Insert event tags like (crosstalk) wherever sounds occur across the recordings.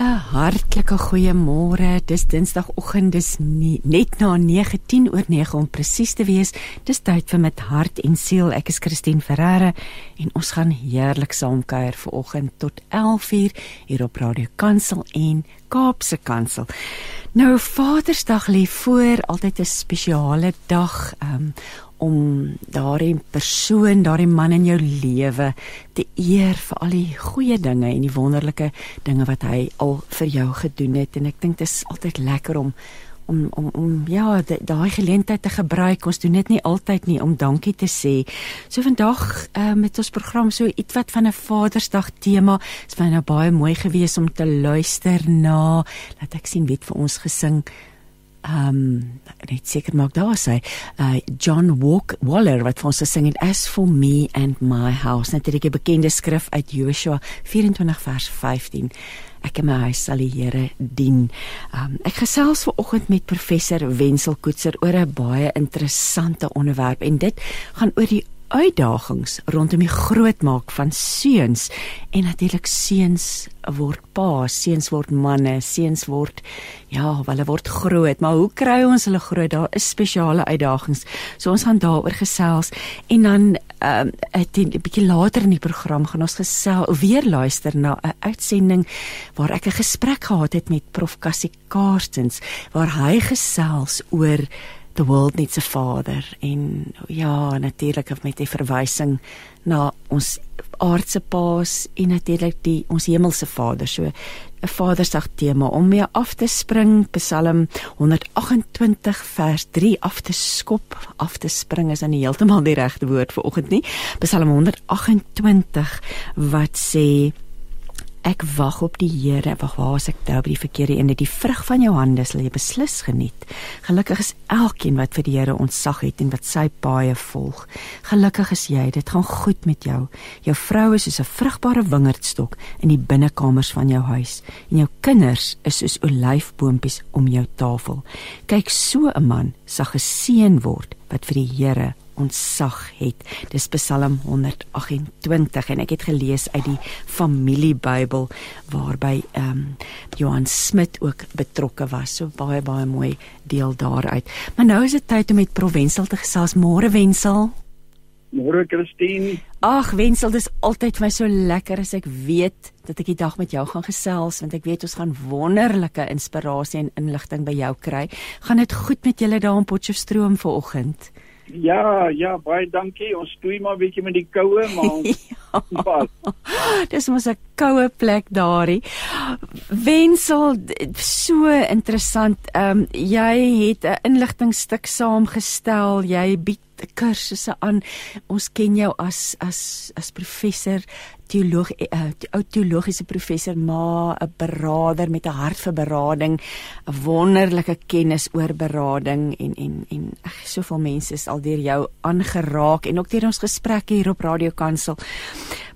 'n Hartlike goeiemôre. Dis Dinsdagoggend, dis nie, net na 9:10 oor 9 om presies te wees. Dis tyd vir met hart en siel. Ek is Christine Ferreira en ons gaan heerlik saamkuier vanoggend tot 11:00 hier op Radio Kansel en Kaapse Kansel. Nou Vadersdag lê voor, altyd 'n spesiale dag um, om daardie persoon, daardie man in jou lewe te eer vir al die goeie dinge en die wonderlike dinge wat hy al vir jou gedoen het en ek dink dit is altyd lekker om om om om ja daai geleentheid te gebruik ons doen dit nie altyd nie om dankie te sê. So vandag uh, met ons program so ietwat van 'n Vadersdag tema. Dit was nou baie mooi geweest om te luister na laat ek sien wie vir ons gesing ehm um, net seker maak daar sê uh, John Walk Waller wat vir ons gesing het as for me and my house. Net 'n bekende skrif uit Joshua 24 vers 15 ek en my huis sal die Here dien. Um, ek gesels ver oggend met professor Wenzel Koetser oor 'n baie interessante onderwerp en dit gaan oor die uitdagings rondom die grootmaak van seuns en natuurlik seuns word pa, seuns word manne, seuns word ja, hulle word groot, maar hoe kry ons hulle groot? Daar is spesiale uitdagings. So ons gaan daaroor gesels en dan ehm um, 'n bietjie later in die program gaan ons gesels weer luister na 'n uitsending waar ek 'n gesprek gehad het met prof Cassie Karstens waar hy gesels oor the world needs a father. En ja natuurlik met die verwysing na ons aardse paas en natuurlik die ons hemelse vader. So 'n vadersdag tema om mee af te spring Psalm 128 vers 3 af te skop. Af te spring is dan nie heeltemal die regte woord vir oggend nie. Psalm 128 wat sê Ek wag op die Here. Wag, waar is ek nou by die verkeerde een? Die vrug van jou hande sal jy beslis geniet. Gelukkig is elkeen wat vir die Here ontsag het en wat sy paaie volg. Gelukkig is jy. Dit gaan goed met jou. Jou vrou is soos 'n vrugbare wingerdstok in die binnekamers van jou huis en jou kinders is soos olyfboontjies om jou tafel. Kyk, so 'n man sal geseën word wat vir die Here ontsag het. Dis Psalm 128 en ek het gelees uit die familiebybel waarby ehm um, Johan Smit ook betrokke was. So baie baie mooi deel daaruit. Maar nou is dit tyd om met Provensel te gesels. Môre Wensel. Môre Christine. Ag Wensel, dis altyd vir my so lekker as ek weet dat ek die dag met jou gaan gesels want ek weet ons gaan wonderlike inspirasie en inligting by jou kry. Gaan dit goed met julle daar in Potchefstroom vanoggend? Ja, ja, baie dankie. Ons stoei maar 'n bietjie met die koue, (laughs) maar ons ja. Dis mos 'n koue plek daarie. Wensel, so interessant. Ehm um, jy het 'n inligtingstuk saamgestel. Jy bied kursusse aan. Ons ken jou as as as professor teoloog uh, ou teologiese professor maar 'n beraader met 'n hart vir berading, 'n wonderlike kennis oor berading en en en ag soveel mense is al deur jou aangeraak en ook deur ons gesprekke hier op Radio Kansel.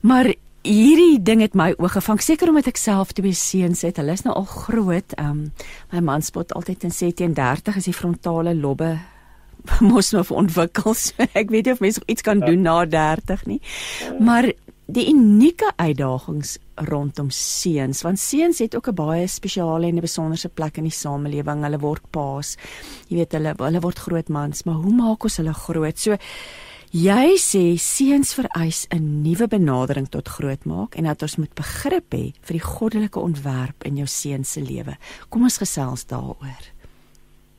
Maar hierdie ding het my oog gevang seker omdat ek self twee seuns het. Hulle is nou al groot. Um my man spot altyd en sê teen 30 is die frontale lobbe (laughs) mos nou ontwikkel. (laughs) So ek weet nie of mense iets kan doen na 30 nie. Maar die unieke uitdagings rondom seuns want seuns het ook 'n baie spesiale en 'n besonderse plek in die samelewing. Hulle word paas. Jy weet hulle hulle word groot mans, maar hoe maak ons hulle groot? So jy sê seuns vereis 'n nuwe benadering tot grootmaak en dat ons moet begrip hê vir die goddelike ontwerp in jou seun se lewe. Kom ons gesels daaroor.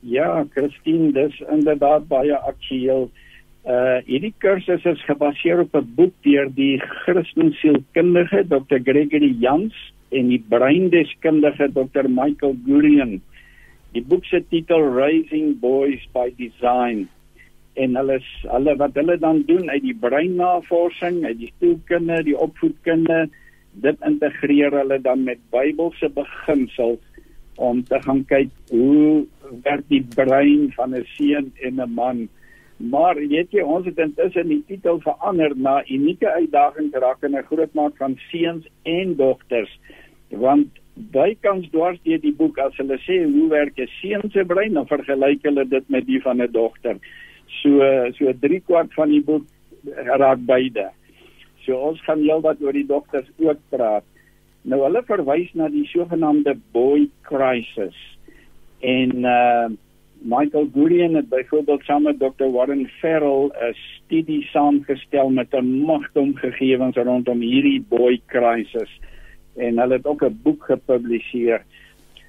Ja, Christine, dis inderdaad baie aktueel. Uh hierdie kursus is gebaseer op 'n boek deur die Christensielkundige Dr. Gregory Jans en die breindeskundige Dr. Michael Gurian. Die boek se titel Raising Boys by Design. En hulle hulle wat hulle dan doen uit die breinnavorsing, uit die sielkunde, die opvoedkunde, dit integreer hulle dan met Bybelse beginsels om te gaan kyk hoe werk die brein van 'n seun en 'n man Maar weet jy ons het intussen die titel verander na unieke uitdagings rakende grootmaak van seuns en dogters want bykans dwars deur die boek as hulle sê hoe werk 'n seun se brein, dan vergelyk hulle dit met die van 'n dogter. So so 3 kwart van die boek raak beide. So ons gaan heelwat oor die dogters ook praat. Nou hulle verwys na die sogenaamde boy crisis. En uh Michael Gurian het byvoorbeeld saam met Dr Warren Farrell 'n studie saamgestel met 'n magtom gegevens rondom hierdie boy crisis en hulle het ook 'n boek gepubliseer.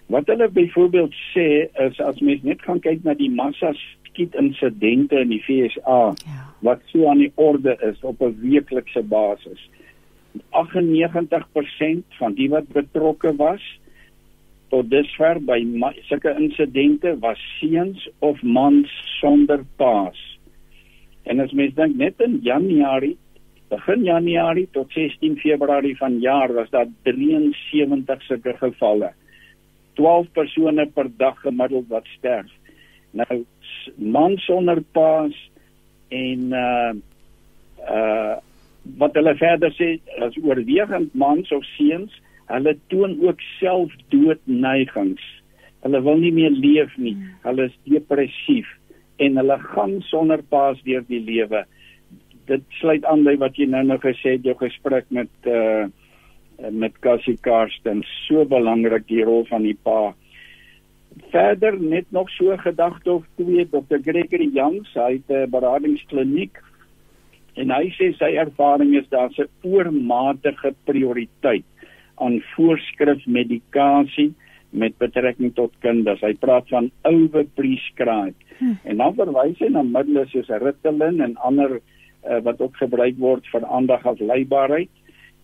Wat hulle byvoorbeeld sê is as mens net gaan kyk na die massa skiet insidente in die FSA ja. wat so aan die orde is op 'n weeklikse basis. 98% van die wat betrokke was tot dusver by sulke insidente was seuns of mans sonder paas. En as mens dink net in Januarie, begin Januarie tot 16 Februarie van jaar was daar 73 sulke gevalle. 12 persone per dag gemiddeld wat sterf. Nou mans sonder paas en uh uh wat hulle verder sê as oorwegend mans of seuns Hulle toon ook selfdoodneigings. Hulle wil nie meer leef nie. Hulle is depressief en hulle gaan sonder paas deur die lewe. Dit sluit aan by wat jy nou nou gesê het jou gesprek met uh met Cassie Karsten. So belangrik die rol van die pa. Verder net nog so gedagte of twee Dr. Gregory Youngs, hy het 'n beradingskliniek en hy sê sy ervaring is daar's 'n oormatige prioriteit aan voorskrif medikasie met betrekking tot kinders. Hy praat van overprescribe. Hm. En dan verwys hy na middels soos Ritalin en ander uh, wat ook gebruik word vir aandagafleibaarheid.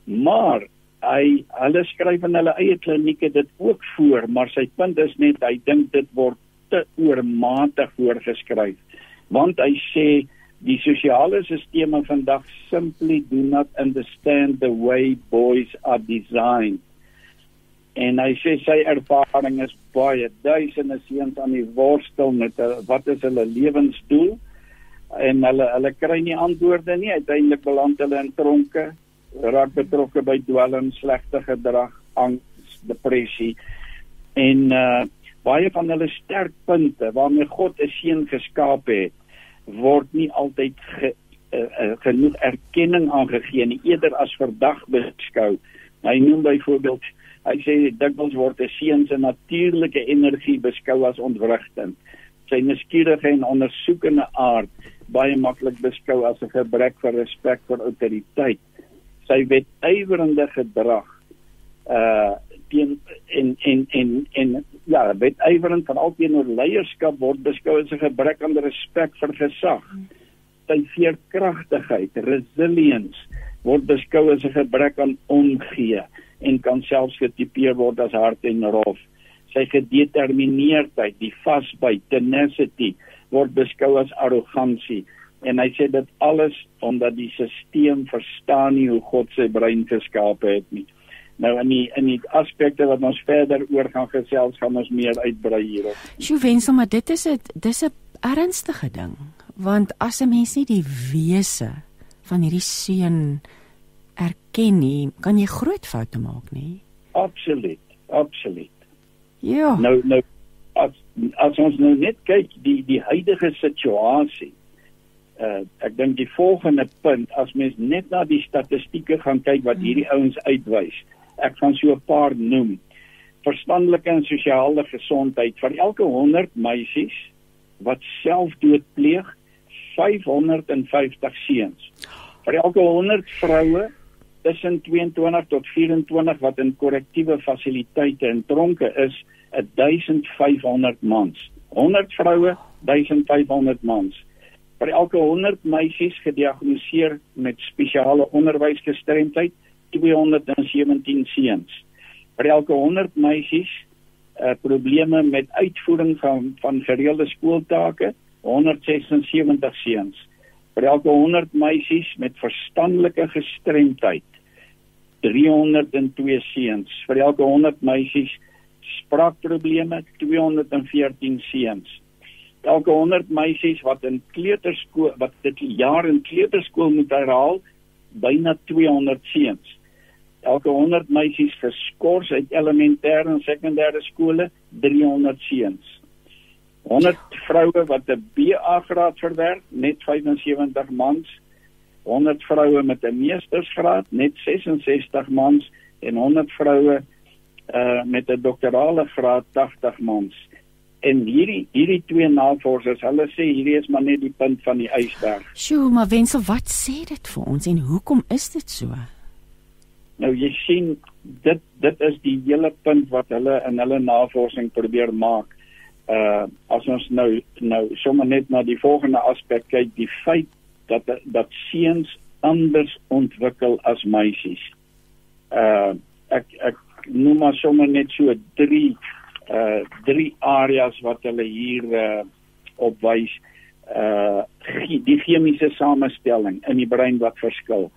Maar hy hulle skryf in hulle eie klinieke dit ook voor, maar sy punt is net hy dink dit word te oormatig voorgeskryf. Want hy sê die sosiale sisteme vandag simply do not understand the way boys are designed. En hy sê sy ervaring is baie duisende seuns aan die worstel met wat is hulle lewensdoel? En hulle hulle kry nie antwoorde nie. Uiteindelik beland hulle in tronke raak betrokke by dwelm slegte gedrag angs depressie. En uh, baie van hulle sterkpunte waarmee God 'n seun geskaap het word nie altyd ge, uh, uh, genoeg erkenning aangegee nie eerder as verdag beskou. Hy noem byvoorbeeld hy sê dikwels word 'n seun se natuurlike energie beskou as ontwrigtend. Sy nuuskierige en ondersoekende aard baie maklik beskou as 'n gebrek vir respek vir autoriteit. Sy wetywerende gedrag uh teen en en en en ja, wetywerend van alteenoor leierskap word beskou as 'n gebrek aan respek vir gesag. Sy veerkragtigheid, resilience word beskou as 'n gebrek aan omgee en kan selfs getipeer word as hard en rof. Sy gedetermineerdheid, die vasbyt, tenacity word beskou as arrogansie en hy sê dit alles omdat die stelsel verstaan nie hoe God sy brein geskaap het nie. Nou in die in die aspekte wat ons verder oor gaan gesels, gaan ons meer uitbrei hierop. Sjoe wensel, maar dit is 'n dis 'n ernstige ding, want as 'n mens nie die wese van hierdie seun erken nie, kan jy groot foute maak, nê? Absoluut, absoluut. Ja. Nou nou as as ons nou net kyk die die huidige situasie uh ek dink die volgende punt as mens net na die statistieke gaan kyk wat hierdie ouens uitwys ek gaan so 'n paar noem. Verstandelike en sosiale gesondheid vir elke 100 meisies wat selfdood pleeg, 550 seuns. Vir elke 100 vroue tussen 22 tot 24 wat in korrektiewe fasiliteite en tronke is, 1500 mans. 100 vroue, 1500 mans. Vir elke 100 meisies gediagnoseer met spesiale onderwysgestremdheid, 217 seuns. Vir elke 100 meisies uh probleme met uitvoering van van gereelde skooltake, 176 seuns. Vir elke 100 meisies met verstandelike gestremdheid, 302 seuns. Vir elke 100 meisies spraakprobleme, 214 seuns. Elke 100 meisies wat in kleuterskool wat dit jaar in kleuterskool moet herhaal, byna 200 seuns elke 100 meisies geskort uit elementêre en sekondêre skole 300 seuns 100 vroue wat 'n BA graad verwerk net 75 mans 100 vroue met 'n meestersgraad net 66 mans en 100 vroue uh met 'n doktorale graad 80 mans en hierdie hierdie twee navorsers hulle sê hierdie is maar net die punt van die ysberg. Sjoe, maar Wensel, wat sê dit vir ons en hoekom is dit so? Nou jy sien dit dit is die hele punt wat hulle in hulle navorsing probeer maak. Uh as ons nou nou sommer net na die volgende aspek kyk, die feit dat dat seuns anders ontwikkel as meisies. Uh ek ek noem maar sommer net so drie uh drie areas wat hulle hier uh opwys. Uh die chemiese samestelling in die brein wat verskil.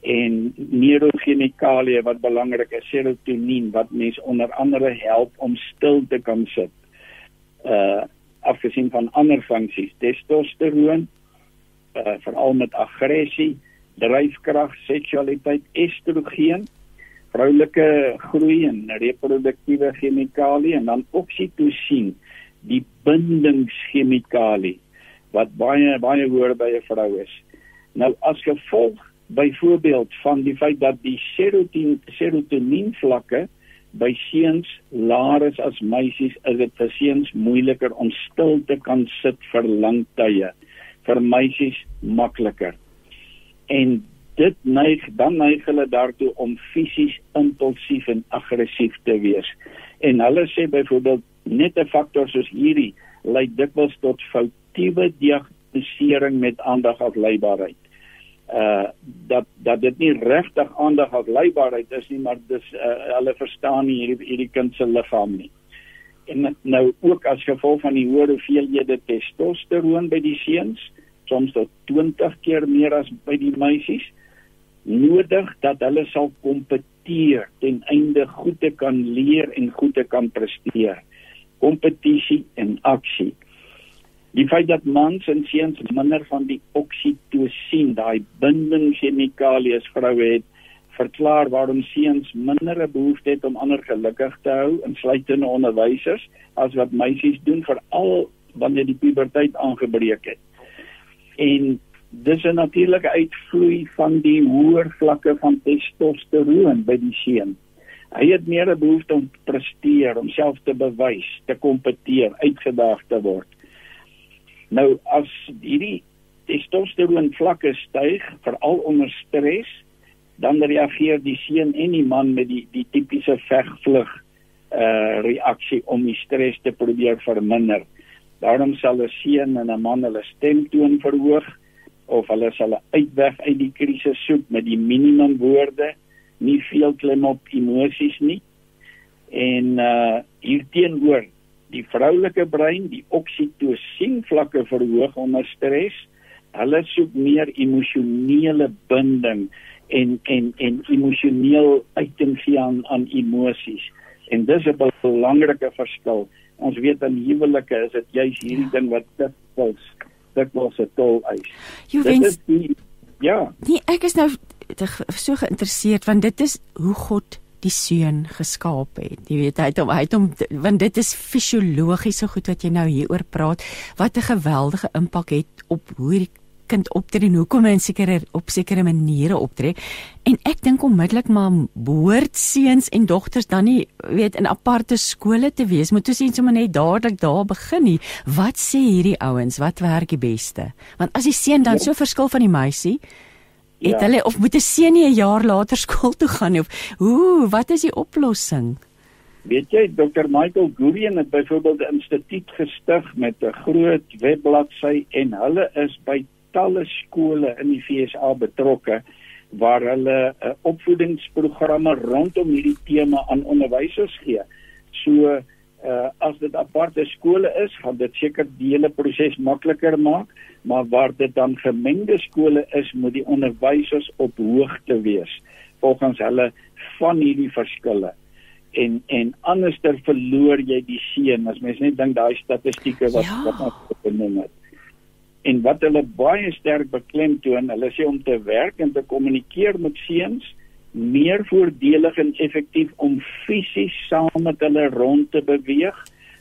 En neurochemikalieë wat belangrik is, serotonien wat mens onder andere help om stil te kan sit. Uh afgesien van ander funksies, testosteroon, uh veral met aggressie, dryfkrag, seksualiteit, estrogen, vroulike groei en reproduktiewe chemikalieë en dan oksitosien, die bindingschemikalie wat baie baie hoor by 'n vrou is. Nou as gevolg byvoorbeeld van die feit dat die serotonien serotonien vlakke by seuns laer is as meisies, is dit vir seuns moeiliker om stil te kan sit vir lang tye. Vir meisies makliker. En dit neig dan neig hulle daartoe om fisies impulsief en aggressief te wees. En hulle sê byvoorbeeld net 'n faktor soos hierdie lei dikwels tot foutiewe diagnostisering met aandag afleibaarheid uh dat dat dit nie regtig aandag op leibaarheid is nie maar dis uh, hulle verstaan nie hierdie hierdie kind se liggaam nie. En nou ook as gevolg van die hoë hoeveelhede testosteroon by die seuns, soms tot 20 keer meer as by die meisies, nodig dat hulle sal kompeteer ten einde goed te kan leer en goed te kan presteer. Kompetisie en aksie. Die feit dat mans en seuns minder van die oksitosien, daai bindingschemikalie as vroue het, verklaar waarom seuns minder 'n behoefte het om ander gelukkig te hou, insluitende onderwysers, as wat meisies doen veral wanneer die puberteit aangebreek het. En dis 'n natuurlike uitvloei van die hoër vlakke van testosteroon by die seun. Hy het meer 'n behoefte om te presteer, om self te bewys, te kompeteer, uitgedaag te word. Nou as hierdie testosteroon vlakke styg, veral onder stres, dan reageer die seun en die man met die die tipiese vegvlug uh reaksie om die stres te probeer verminder. Daarom sal 'n seun en 'n man hulle stemtoon verhoog of hulle sal 'n uitweg uit die krisis soek met die minimum woorde, nie veel klem op emosies nie. En uh hierteenoor die vroulike brein die oksitosien vlakke verhoog onder stres. Hulle soek meer emosionele binding en en en emosioneel uiting gee aan aan emosies. En dis 'n belangrike verskil. Ons weet in huwelike is dit juis hierdie ja. ding wat dikwels dikwels 'n tol eis. Is die ja. Nee, ek is nou so geïnteresseerd want dit is hoe God die seun geskaap het. Jy weet hy het hom hy het hom want dit is fisiologiese goed wat jy nou hieroor praat wat 'n geweldige impak het op hoe die kind optree en hoekom hy in sekere op sekere maniere optree. En ek dink onmiddellik maar behoort seuns en dogters dan nie weet in aparte skole te wees. Moet ons net sommer net dadelik daar begin nie. Wat sê hierdie ouens? Wat werk die beste? Want as die seun dan ja. so verskil van die meisie, het ja. hulle of moet 'n seun nie 'n jaar later (laughs) skool toe gaan nie of hoe wat is die oplossing weet jy Dr Michael Gurian het byvoorbeeld 'n instituut gestig met 'n groot webbladsy en hulle is by talle skole in die FSA betrokke waar hulle uh, opvoedingsprogramme rondom hierdie tema aan onderwysers gee so uh, as dit aparte skole is, gaan dit seker die hele proses makliker maak, maar waar dit dan gemengde skole is, moet die onderwysers op hoogte wees volgens hulle van hierdie verskille. En en anderster verloor jy die seën as mens net dink daai statistieke wat ja. wat ons genoem het. En wat hulle baie sterk beklemtoon, hulle sê om te werk en te kommunikeer met seuns meer voordelig en effektief om fisies saam met hulle rond te beweeg,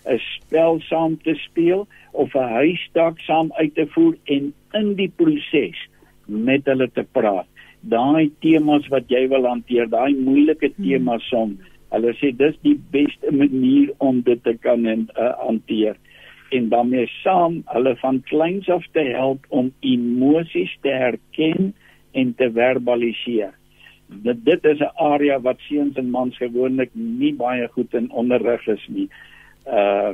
'n spel saam te speel of 'n huistaak saam uit te voer en in die proses met hulle te praat. Daai temas wat jy wil hanteer, daai moeilike hmm. temas som, hulle sê dis die beste manier om dit te kan uh, hanteer en daarmee saam hulle van kleins af te help om emosies te herken en te verbaliseer. Dit dit is 'n area wat seuns en mans gewoonlik nie baie goed in onderrig is nie. Uh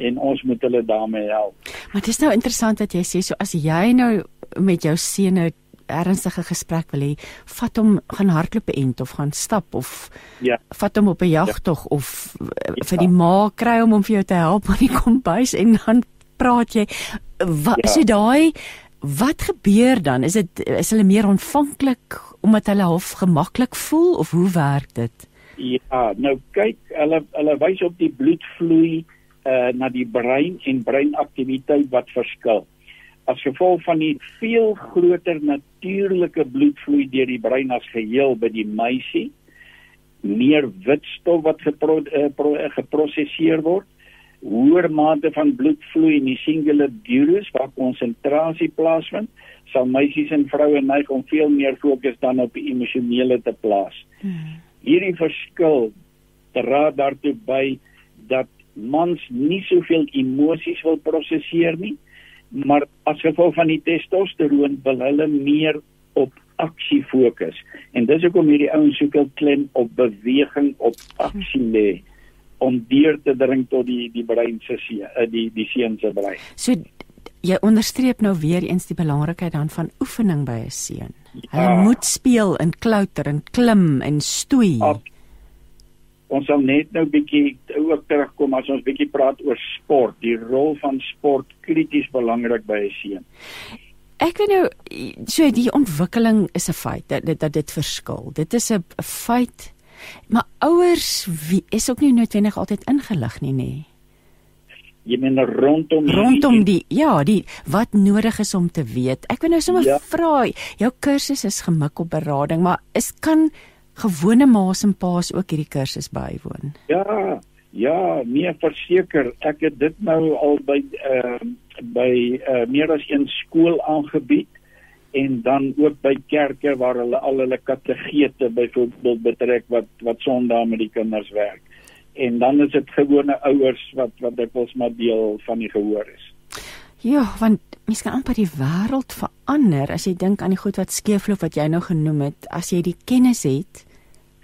en ons moet hulle daarmee help. Maar dit is nou interessant dat jy sê so as jy nou met jou seun nou ernstige gesprek wil hê, vat hom gaan hardloop end of gaan stap of ja. vat hom op 'n jagtog ja. of ja. vir die ma kry hom om vir jou te help aan die kombuis en dan praat jy wat ja. so daai wat gebeur dan is dit is hulle meer ontvanklik omdat hulle half gemaklik voel of hoe werk dit? Ja nou kyk hulle hulle wys op die bloedvloei uh, na die brein en breinaktiwiteit wat verskil. As gevolg van die veel groter natuurlike bloedvloei deur die brein as geheel by die meisie meer witstof wat gepro, uh, pro, uh, geprosesseer word hoër mate van bloedvloei in die cingulate gyrus waar konsentrasie plaasvind sal meisies en vroue neig om veel meer fokus dan op die emosionele te plaas. Hmm. hierdie verskil dra daartoe by dat mans nie soveel emosies wil prosesseer nie maar as gevolg van die testosteroon wil hulle meer op aksie fokus en dis hoekom hierdie ouens sukkel klem op beweging op aksie lê om deur te dring tot die die brein se see eh, die die seun se brein. So jy onderstreep nou weer eens die belangrikheid dan van oefening by 'n seun. Ja. Hulle moet speel en klouter en klim en stoei. Ab ons sal net nou bietjie ook terugkom as ons bietjie praat oor sport, die rol van sport krities belangrik by 'n seun. Ek weet nou so die ontwikkeling is 'n feit dat dit dat dit verskil. Dit is 'n feit. Maar ouers wie is ook nie noodwendig altyd ingelig nie, nê. Jy meen rondom die, rondom die ja, die wat nodig is om te weet. Ek wil nou sommer ja. vra, jou kursus is gemik op berading, maar is kan gewone ma's en pa's ook hierdie kursus bywoon? Ja, ja, nee verseker. Ek het dit nou al by ehm uh, by uh, meer as een skool aangebied en dan ook by kerke waar hulle al hulle kategete byvoorbeeld betrek wat wat Sondag met die kinders werk. En dan is dit gewone ouers wat wat dikwels maar deel van die gehoor is. Ja, want mens kan amper die wêreld verander as jy dink aan die goed wat skeefloop wat jy nou genoem het. As jy die kennis het,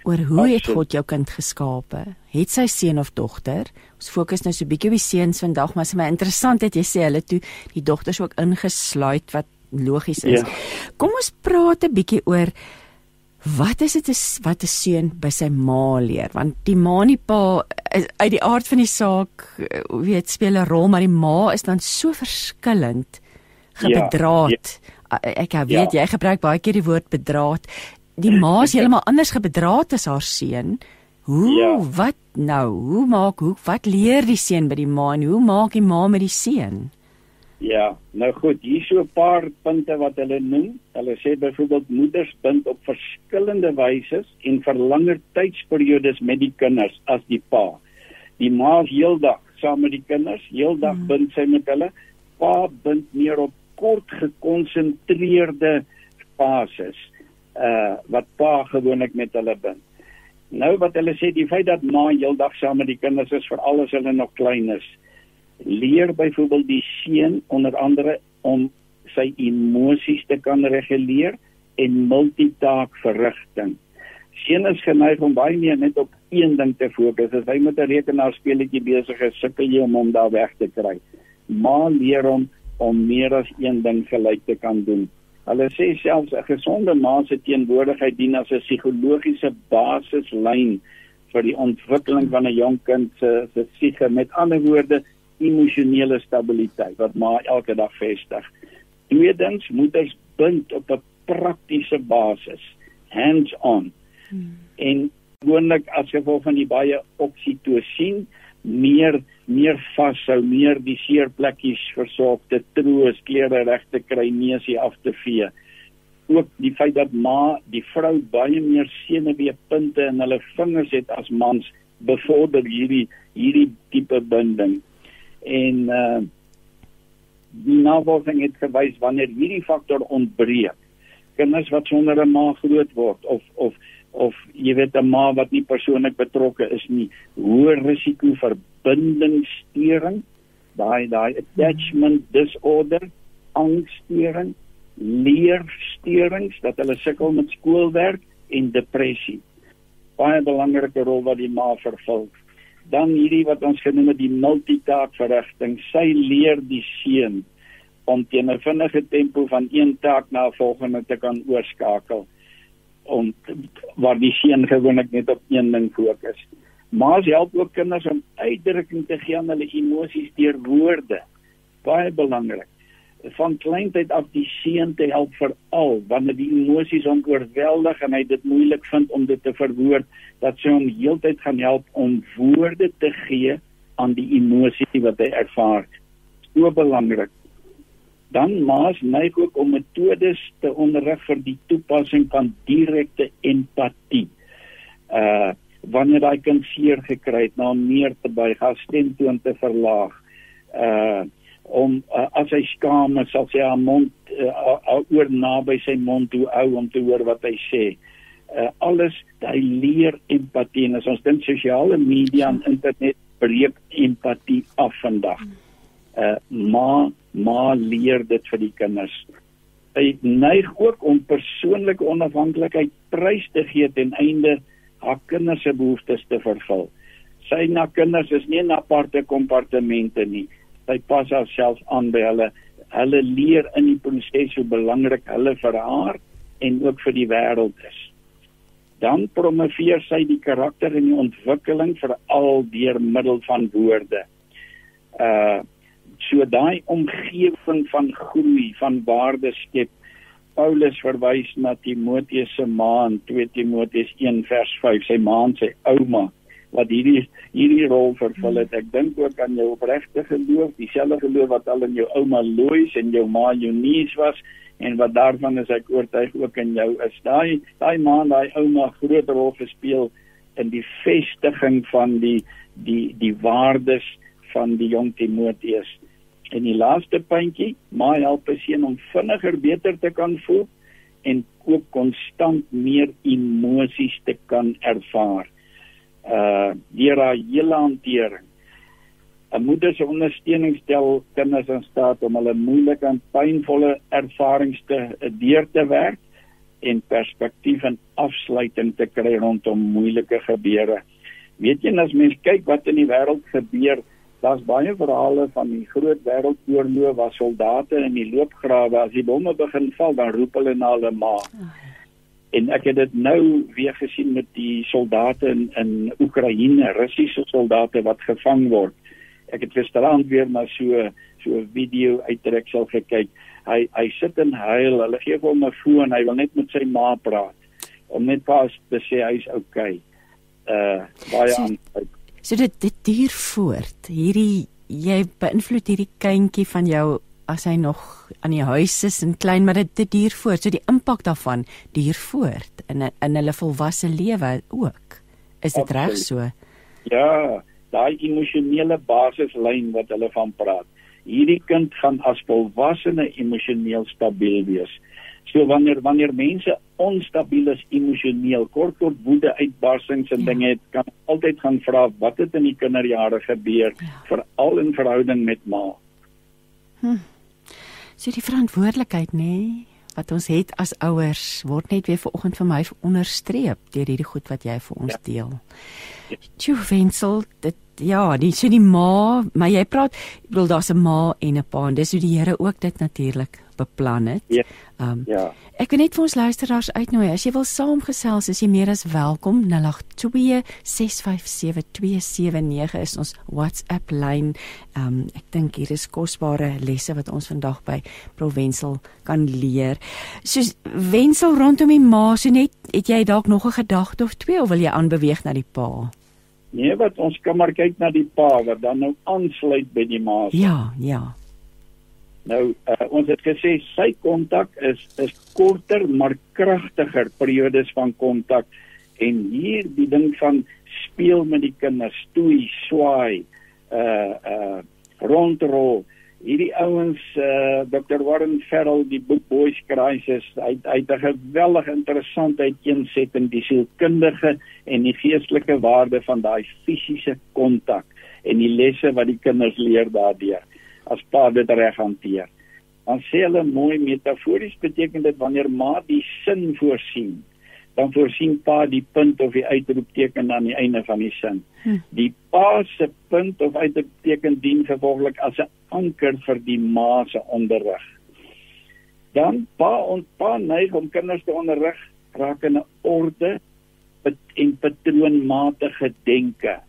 oor hoe het God jou kind geskape? Het sy seun of dogter? Ons fokus nou so bietjie op die seuns vandag, maar dit is my interessant dat jy sê hulle toe die dogters ook ingesluit wat logies is. Ja. Kom ons praat 'n bietjie oor wat is dit wat 'n seun by sy ma leer? Want die ma en die pa uit die aard van die saak weet speel 'n rol, maar die ma is dan so verskillend gebedraad. Ja, ja. Ek weet ja. jy gebruik baie keer die woord bedraad die ma is heeltemal anders gebedraad as haar seun. Hoe ja. wat nou? Hoe maak hoe wat leer die seun by die ma en hoe maak die ma met die seun? Ja, nou goed, hier so 'n paar punte wat hulle noem. Hulle sê byvoorbeeld moeders bind op verskillende wyse en vir langer tydsperiodes met die kinders as die pa. Die ma is heeldag saam met die kinders, heeldag hmm. bind sy met hulle. Pa bind meer op kort gekonsentreerde fases uh wat pa gewoonlik met hulle bind. Nou wat hulle sê die feit dat ma heeldag saam met die kinders is vir alles hulle nog klein is. Leer byvoorbeeld die seun onder andere om sy emosies te kan reguleer en multitaak verrigting. Seun is geneig om baie meer net op een ding te fokus. As hy met 'n rekenaarspeletjie besig is, sukkel jy om hom daar weg te kry. Ma leer hom om meer as een ding gelyk te kan doen. Hulle sê selfs 'n gesonde ma se teenwoordigheid dien as 'n psigologiese basislyn vir die ontwikkeling van 'n jong kind se se psiege met ander woorde emosionele stabiliteit wat ma elke dag vestig. Tweedens moeders bind op 'n praktiese basis, hands-on. Hmm. En gewoonlik as gevolg van die baie oksitosien meer meer vashou, meer die seer plekkies versorg, te troos, klere reg te kry, neusie af te vee. ook die feit dat ma die vrou baie meer senuweepunte in hulle vingers het as mans bevorder hierdie hierdie tipe binding en uh die navorsing het gewys wanneer hierdie faktor ontbreek kinders wat sonder 'n ma groot word of of of jy weet 'n ma wat nie persoonlik betrokke is nie hoër risiko vir bindingssteuring daai daai attachment disorder angssteuring leersteurings dat hulle sukkel met skoolwerk en depressie. Baie belangrike rol wat die ma vervul dan hierdie wat ons genoem het die multitaak verrigting sy leer die seun om teen 'n vinnige tempo van een taak na 'n volgende te kan oorskakel om waar die seun gewoonlik net op een ding fokus. Maar jy help ook kinders om uitdrukking te gee aan hulle emosies deur woorde. Baie belangrik. Van kleintyd af die seun te help veral wanneer die emosies hom oorweldig en hy dit moeilik vind om dit te verwoord, dat sy hom heeltyd gaan help om woorde te gee aan die emosie wat hy ervaar. So belangrik dan maas neig ook om metodes te onderrig vir die toepassing van direkte empatie. Uh wanneer daai kind seer gekry het, na meer te buig, haar stemtoon te verlaag. Uh om uh, as hy skaam is, sal sy haar mond uh, oor naby sy mond toe hou om te hoor wat hy sê. Uh alles daai leer empatie en as ons dink sosiale media en internet breek empatie af vandag. Uh maar ma leer dit vir die kinders. Hy neig ook om persoonlike onafhanklikheid prys te gee ten einde haar kinders se behoeftes te vervul. Sy na kinders is nie 'n aparte kompartemente nie. Sy pas haarself aan by hulle. Hulle leer in die proses hoe belangrik hulle vir haar en ook vir die wêreld is. Dan promoveer sy die karakter en die ontwikkeling veral deur middel van woorde. Uh so daai omgewing van groei van waarde skep Paulus verwys na Timoteus se ma in 2 Timoteus 1 vers 5 sy ma sy ouma wat hierdie hierdie rol vervul het. Ek dink ook aan jou opregte geloof dieselfde geloof wat al in jou ouma Lois en jou ma Eunice was en wat daarvan is ek oortuig ook in jou is. Daai daai ma en daai ouma groot rol gespeel in die vestiging van die die die waardes van die jong Timoteus. En die laaste puntjie, my help is een om vinniger beter te kan voel en ook konstant meer emosies te kan ervaar. Uh deur haar hele hantering. 'n Moeder se ondersteuning stel kinders in staat om hulle moeilike en pynvolle ervarings te deur te werk en perspektief en afsluiting te kry rondom moeilike gebeure. Weet jy as mens kyk wat in die wêreld gebeur, Daar's baie verhale van die groot wêreldoorloë waar soldate in die loopgrawe as die bomme begin val, dan roep hulle na hulle ma. En ek het dit nou weer gesien met die soldate in in Oekraïne, Russiese soldate wat gevang word. Ek het gisterand weer na so so 'n video uittreksel gekyk. Hy hy sit en huil. Hulle gee hom 'n foon. Hy wil net met sy ma praat om net pas te sê hy's okay. Uh baie so, aan So dit dit duur voort. Hierdie jy beïnvloed hierdie kindjie van jou as hy nog aan die huis is en klein, maar dit dit duur voort. So die impak daarvan duur voort in in hulle volwasse lewe ook. Is dit reg so? Ja, daai emosionele basislyn wat hulle van praat. Hierdie kind gaan as volwassene emosioneel stabiel wees. So wanneer wanneer mense onstabiel is emosioneel, kort tot woede uitbarsings en ja. dinge het, kan altyd gaan vra wat het in die kinderjare gebeur, ja. veral in verhouding met ma. Hm. So die verantwoordelikheid nê nee, wat ons het as ouers word net weer vanoggend vir my onderstreep deur hierdie goed wat jy vir ons ja. deel. Jy wensel dit ja, die sien die ma, maar jy praat, ek bedoel daar's 'n ma en 'n pa en dis hoe die Here ook dit natuurlik beplan het. Ja. Um, ja. Ek wil net vir ons luisteraars uitnooi. As jy wil saamgesels, is jy meer as welkom. 0826572779 is ons WhatsApp lyn. Um ek dink hier is kosbare lesse wat ons vandag by Provensel kan leer. Soos wensel rondom die ma, so net het jy dalk nog 'n gedagte of twee of wil jy aanbeweeg na die pa? Nee, wat ons kan maar kyk na die pa wat dan nou aansluit by die ma. Ja, ja. Nou uh, ons het gesê sy kontak is is korter maar kragtiger periodes van kontak en hier die ding van speel met die kinders, stoei, swaai, uh uh rondrol. Hierdie ouens uh Dr. Warren Ferrell die boek Boys Crisis, hy hy het 'n geweldig interessante uiteensetting die sielkundige en die geestelike waarde van daai fisiese kontak en die lesse wat die kinders leer daardeur as pa dit reg hanteer. Dan sê hulle mooi metafories beteken dit wanneer ma die sin voorsien dan voorsien pa die punt of die uitroepteken aan die einde van die sin. Hm. Die pa se punt of uitroepteken dien gevolglik as 'n anker vir die ma se onderrig. Dan pa en pa neig om kinders te onderrig raak in 'n orde en patroonmatige denke.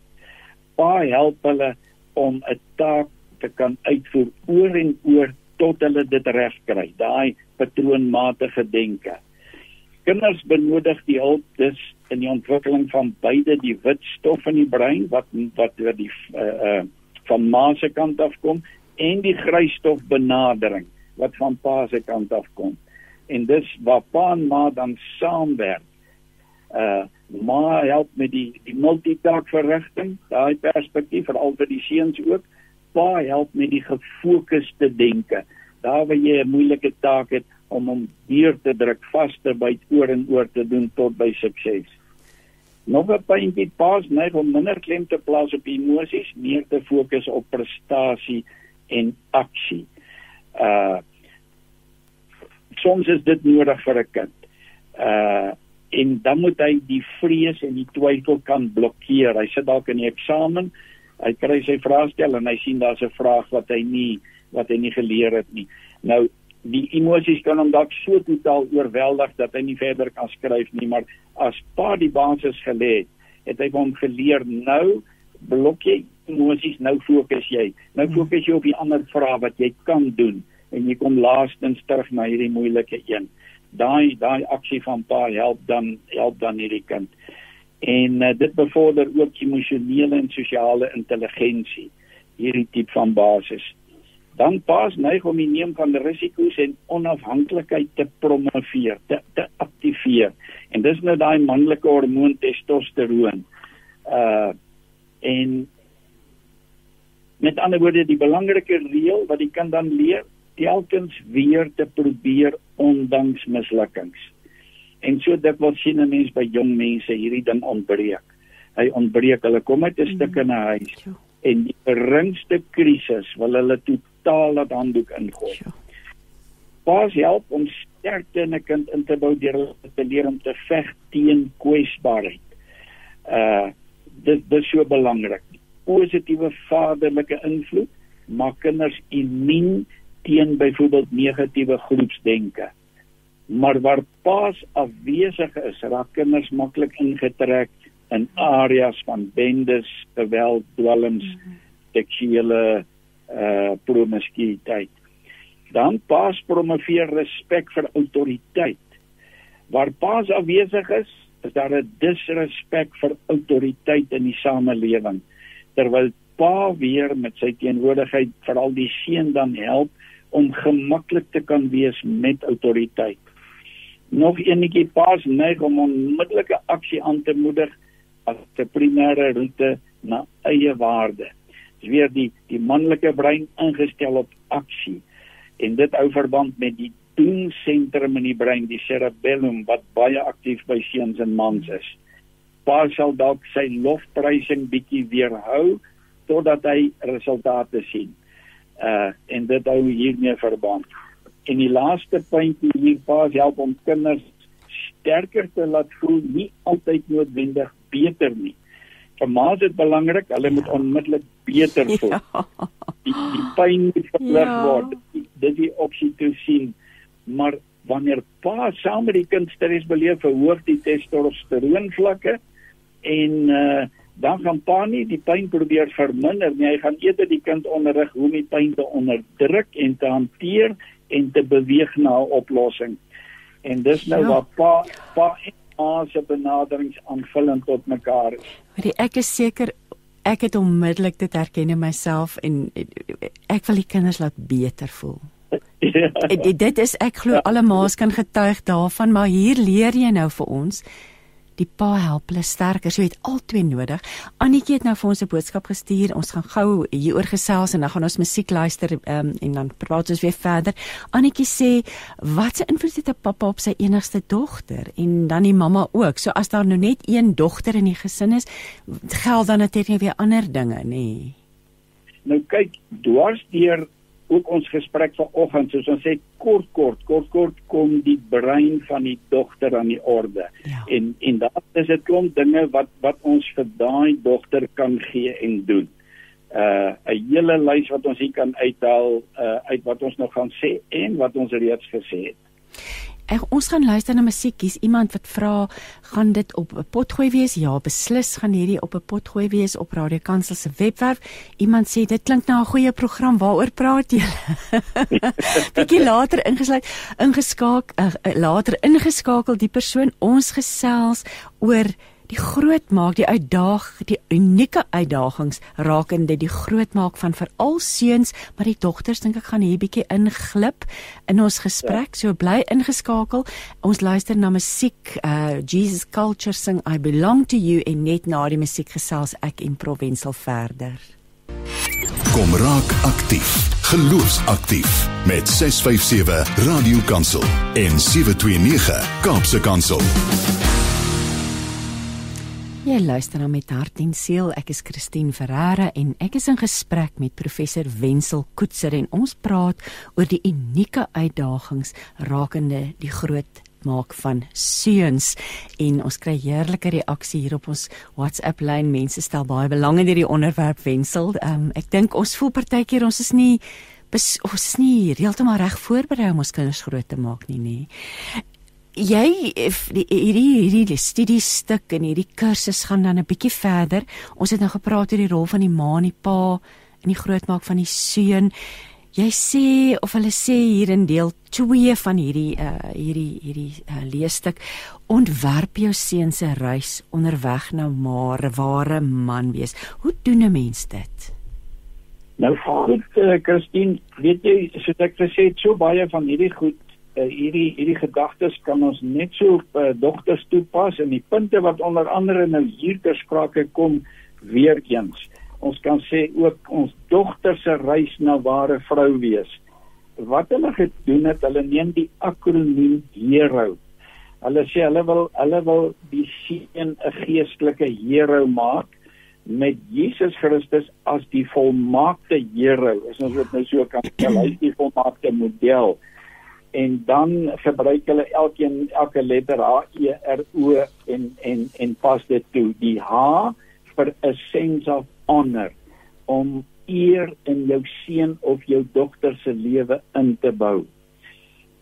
Pa help hulle om 'n taak te kan uitvoer oor en oor tot hulle dit reg kry. Daai patroonmatige denke. Kinders benodig die hulp dus in die ontwikkeling van beide die wit stof in die brein wat wat oor die uh, uh van ma se kant af kom en die grys stof benadering wat van pa se kant af kom. En dis waar pa en ma dan saamwerk. Uh ma help met die die multitask verrigting, daai perspektief vir al vir die seuns ook. Pa help met die gefokusde denke. Daar waar jy 'n moeilike taak het, om hom deur te druk vas te byt oor en oor te doen tot by sukses. Nog 'n puntjie pas net om minder klem te plaas op emosies, meer te fokus op prestasie en aksie. Uh soms is dit nodig vir 'n kind. Uh en dan moet hy die vrees en die twyfel kan blokkeer. Hy sit dalk in die eksamen, hy kry sy vraestel en hy sien daar's 'n vraag wat hy nie wat hy nie geleer het nie. Nou die emosies kan hom dalk so totaal oorweldig dat hy nie verder kan skryf nie, maar as pa die basis gelê het, het hy hom geleer nou blok jy emosies, nou fokus jy. Nou hmm. fokus jy op die ander vrae wat jy kan doen en jy kom laastens terug na hierdie moeilike een. Daai daai aksie van pa help dan help dan hierdie kind. En uh, dit bevorder ook emosionele en sosiale intelligensie hierdie tipe van basis dan pas neig om die neem van risiko's en onafhanklikheid te promoveer, te, te aktiveer. En dis nou daai manlike hormoon testosteroon. Uh en met ander woorde die belangrike reël wat die kind dan leer, telkens weer te probeer ondanks mislukkings. En so dit wat sien 'n mens by jong mense hierdie ding ontbreek. Hy ontbreek, hulle kom uit 'n mm. stuk in 'n huis. Ja. En die geringste krisis wil hulle totaal dat handdoek ingooi. Paas help om sterkte in 'n kind in te bou deur te leer om te veg teen kwesbaarheid. Uh dit dis so belangrik. Positiewe vaderlike invloed maak kinders immuun teen byvoorbeeld negatiewe groepsdenke. Maar waar paas afwesig is, raak kinders maklik ingetrek in areas van bendes, geweld, dwelms, -hmm. seksuele uh promiskuïteit. Dan pas promoveer respek vir autoriteit. Waar pas afwesig is, is daar 'n disrespek vir autoriteit in die samelewing. Terwyl pa weer met sy teenwoordigheid veral die seun dan help om gemaklik te kan wees met autoriteit. Nog enetjie pas neig om onmiddellike aksie aan te moedig as 'n primêre roete na eie waarde is weer die die manlike brein ingestel op aksie en dit hou verband met die doen sentrum in die brein die cerebellum wat baie aktief by seuns en mans is. Pa sal dalk sy lofprysing bietjie weerhou totdat hy resultate sien. Uh en dit hou hiermee verband. En die laaste puntjie hier pa help om kinders sterker te laat voel nie altyd noodwendig beter nie vir ma is dit belangrik, hulle moet onmiddellik beter voel. Ja. Die, die pyn moet verlig ja. word. Dit is die opsie te sien. Maar wanneer pa saam met die kind stres beleef, verhoog die testosteroon vlakke en uh, dan gaan pa nie die pyn probeer verminder nie. Hy gaan eerder die kind onderrig hoe om die pyn te onderdruk en te hanteer en te beweeg na 'n oplossing. En dis nou ja. waar pa pa se benaderings aanvullend tot mekaar. Maar ek is seker ek het onmiddellik dit herken in myself en ek wil die kinders laat beter voel. (laughs) Ja. Dit is ek glo ja. alle ma's kan getuig daarvan, maar hier leer jy nou vir ons die pa help hulle sterker. So jy het albei nodig. Annetjie het nou vir ons 'n boodskap gestuur. Ons gaan gou hieroor gesels en dan gaan ons musiek luister um, en dan praat ons weer verder. Annetjie sê wat se invloed het 'n pappa op sy enigste dogter en dan die mamma ook. So as daar nou net een dogter in die gesin is, geld dan natuurlik weer ander dinge, nê. Nee. Nou kyk, dwars deur ook ons gesprek vanoggend soos ons sê kort kort kort kort kom die brein van die dogter aan die orde. Ja. En en daar is dit klomp dinge wat wat ons vir daai dogter kan gee en doen. Uh 'n hele lys wat ons hier kan uithaal uh uit wat ons nog gaan sê en wat ons reeds gesê het. Ek, ons gaan luister na musiek. Hier's iemand wat vra, gaan dit op 'n potgooi wees? Ja, beslis gaan hierdie op 'n potgooi wees op Radio Kansel se webwerf. Iemand sê dit klink na 'n goeie program. Waaroor praat julle? (laughs) Bietjie later ingesluit, ingeskakel, uh, later ingeskakel die persoon ons gesels oor die groot maak die uitdaag die unieke uitdagings rakende die groot maak van veral seuns maar die dogters dink ek gaan hier bietjie inglip in ons gesprek so bly ingeskakel. Ons luister na musiek uh, Jesus culture sing I belong to you en net na die musiek gesels ek en Provensal verder. Kom raak aktief geloofsaktief met 657 Radio Kansel en 729 Kaapse Kansel Jy luister na met hart en siel. Ek is Christine Ferreira en ek is in gesprek met professor Wenzel Koetser en ons praat oor die unieke uitdagings rakende die groot maak van seuns en ons kry heerlike reaksie hier op ons WhatsApp lyn. Mense stel baie belang in hierdie onderwerp Wenzel. Um, ek dink ons voel partykeer ons is nie Bes, ons is nie heeltemal reg voorberei om ons kinders groot te maak nie, nê jy hierdie hierdie studie stuk en hierdie kursus gaan dan 'n bietjie verder. Ons het nou gepraat oor die rol van die ma en die pa in die grootmaak van die seun. Jy sê of hulle sê hier in deel 2 van hierdie uh hierdie hierdie uh, leesstuk ontwerp jou seun se reis onderweg na maar ware man wees. Hoe doen 'n mens dit? Nou goed, uh, Christine, weet jy, soos ek gesê het, so baie van hierdie goed hierdie hierdie gedagtes kan ons net so op uh, dogters toepas en die punte wat onder andere nou hier ter sprake kom weer eens. Ons kan sê ook ons dogter se reis na ware vrou wees. Wat hulle gedoen het, hulle neem die akroniem HERO. Hulle sê hulle wil hulle wil die seun 'n geestelike hero maak met Jesus Christus as die volmaakte hero. As ons dit nou so kan stel, hy is die volmaakte model en dan gebruik hulle elkeen elke letter H E R O en en en pas dit toe die H vir a sense of honor om eer in jou seun of jou dogter se lewe in te bou.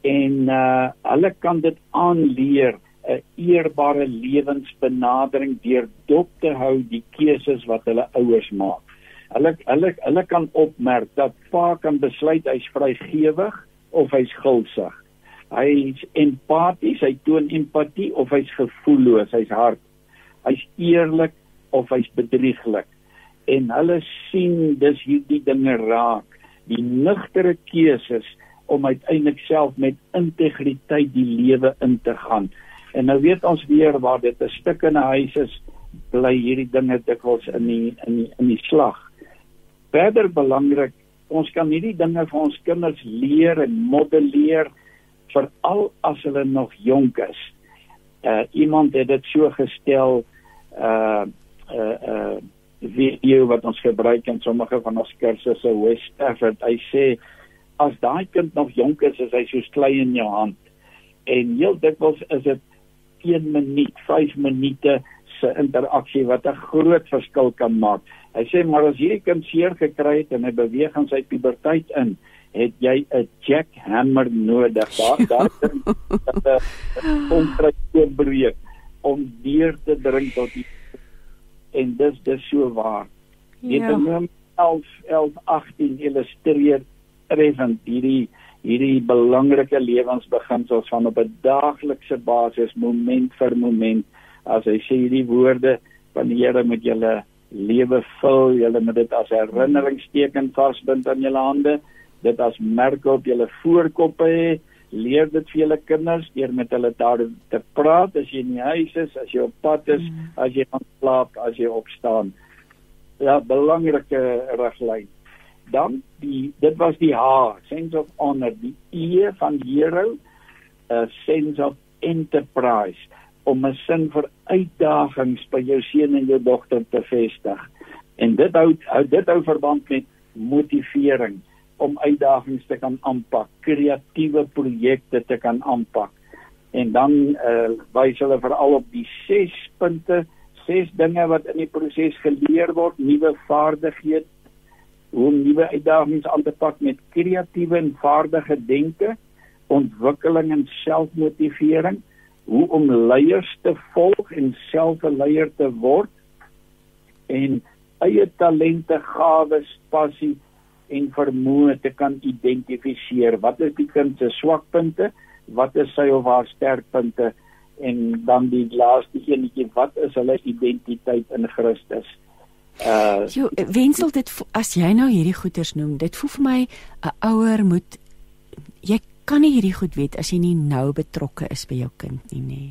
En uh hulle kan dit aanleer 'n eerbare lewensbenadering deur dop te hou die keuses wat hulle ouers maak. Hulle hulle hulle kan opmerk dat pa kan besluit hy's vrygewig of hy's gulsig. Hy's empaties, hy toon empatie of hy's gevoelloos, hy's hard. Hy's eerlik of hy's bedrieglik. En hulle sien dis hierdie dinge raak, die nugtere keuses om uiteindelik self met integriteit die lewe in te gaan. En nou weet ons weer waar dit 'n stuk in 'n huis is, bly hierdie dinge dikwels in die in die in die slag. Verder belangrik ons kan hierdie dinge vir ons kinders leer en modelleer veral as hulle nog jonk is. Uh iemand het dit so gestel uh uh uh video wat ons gebruik in sommige van ons kursusse West Stafford. Hy sê as daai kind nog jonk is, is hy so klei in jou hand. En heel dikwels is dit 1 minuut, 5 minute se interaksie wat 'n groot verskil kan maak. Hy sê maar as hierdie kind seer gekry het en hy beweeg in sy puberteit in, het jy 'n jackhammer nodig. Daar daar dat 'n (laughs) kontrak breek om deur te dring tot die en dis dis so waar. Dit ja. is 11 11 18 illustreer treffend hierdie hierdie belangrike lewensbeginsels van op 'n daaglikse basis moment vir moment as hy sê hierdie woorde van die Here met julle lewe vul, julle moet dit as herinneringstekens vasbind aan julle hande dit as merke op julle voorkoppe hê. Leer dit vir julle kinders deur met hulle daar te praat as jy in die huis is, as jy op pad is, mm. as jy gaan slaap, as jy opstaan. Ja, belangrike riglyn. Dan die dit was die H, sense of honor, die E van hero, a sense of enterprise om 'n sin vir uitdagings by jou seun en jou dogter te vestig. En dit hou, hou dit hou verband met motivering om uitdagings te kan aanpak, kreatiewe projekte te kan aanpak. En dan uh, wys hulle veral op die 6 punte, 6 dinge wat in die proses geleer word, nuwe vaardighede, hoe om nuwe uitdagings aan te pak met kreatiewe en vaardige denke, ontwikkeling en selfmotivering, hoe om leiers te volg en self 'n leier te word en eie talente, gawes, passie en vermoë te kan identifiseer. Wat is die kind se swakpunte? Wat is sy of haar sterkpunte? En dan die laaste eenetjie, wat is hulle identiteit in Christus? Uh Jo, wensel dit as jy nou hierdie goeters noem, dit voel vir my 'n ouer moet jy kan nie hierdie goed weet as jy nie nou betrokke is by jou kind nie, nê.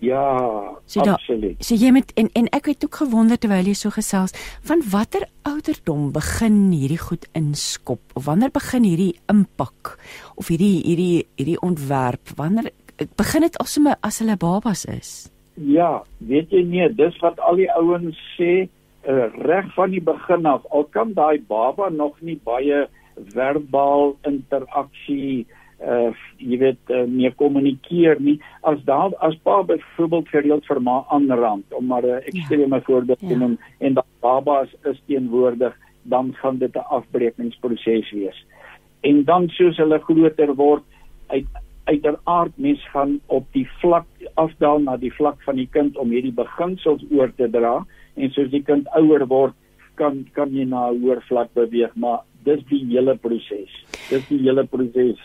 Ja, so absoluut. So jy met en en ek het ook gewonder terwyl jy so gesels, van watter ouderdom begin hierdie goed inskop? Of wanneer begin hierdie impak of hierdie hierdie hierdie ontwerp? Wanneer begin dit alsome as hulle babas is? Ja, weet jy nie, dis wat al die ouens sê uh, reg van die begin af. Al kan daai baba nog nie baie verbaal interaksie uh jy weet uh, meer kommunikeer nie as daar as pa byvoorbeeld gereeld vir ma aanrand om maar 'n ekstreme ja. voorbeeld te ja. noem en dat babas is teenwoordig dan gaan dit 'n afbrekingsproses wees en dan soos hulle groter word uit uiteraard mens gaan op die vlak afdaal na die vlak van die kind om hierdie beginsels oor te dra en soos die kind ouer word kan kan jy na 'n hoër vlak beweeg maar dis die hele proses dis die hele proses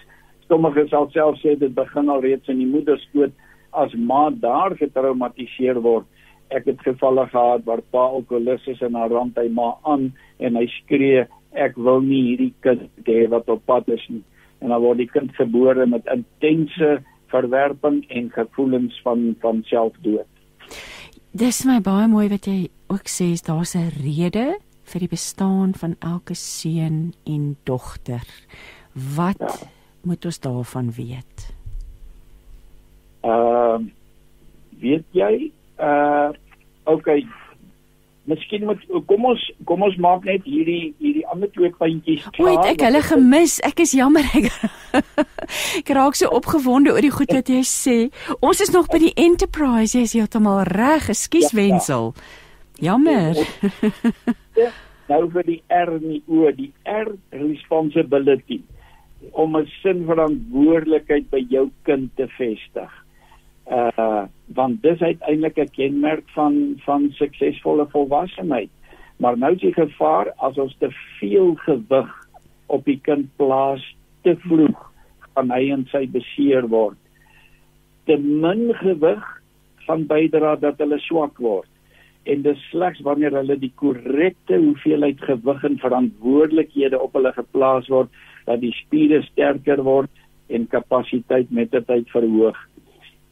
Sommige sal self sê dit begin al reeds in die moederskoot as ma daar getraumatiseer word. Ek het gevalle gehad waar pa alkoholus is en haar rand hy ma aan en hy skree ek wil nie hierdie kind hê wat op pad is nie. En dan word die kind gebore met intense verwerping en gevoelens van van selfdood. Dis my baie mooi wat jy ook sê daar's 'n rede vir die bestaan van elke seun en dogter. Wat ja moet ons daarvan weet? Ehm uh, weet jy uh okay Miskien moet kom ons kom ons maak net hierdie hierdie ander twee puntjies klaar. Oei, ek hulle gemis. Ek is jammer ek. (laughs) ek raak so opgewonde oor die goed wat jy sê. Ons is nog by die enterprise. Jy is heeltemal reg. Ekskuus ja, ja. Wensel. Jammer. nou vir die R en die O, die R responsibility om 'n sin verantwoordelikheid by jou kind te vestig. Uh want dis uiteindelik 'n kenmerk van van suksesvolle volwassenheid. Maar nou is die gevaar as ons te veel gewig op die kind plaas te vroeg, gaan hy en sy beseer word. Te min gewig van bydra dat hulle swak word en dis slegs wanneer hulle die korrekte hoeveelheid gewig en verantwoordelikhede op hulle geplaas word dat die spiere sterker word en kapasiteit met die tyd verhoog.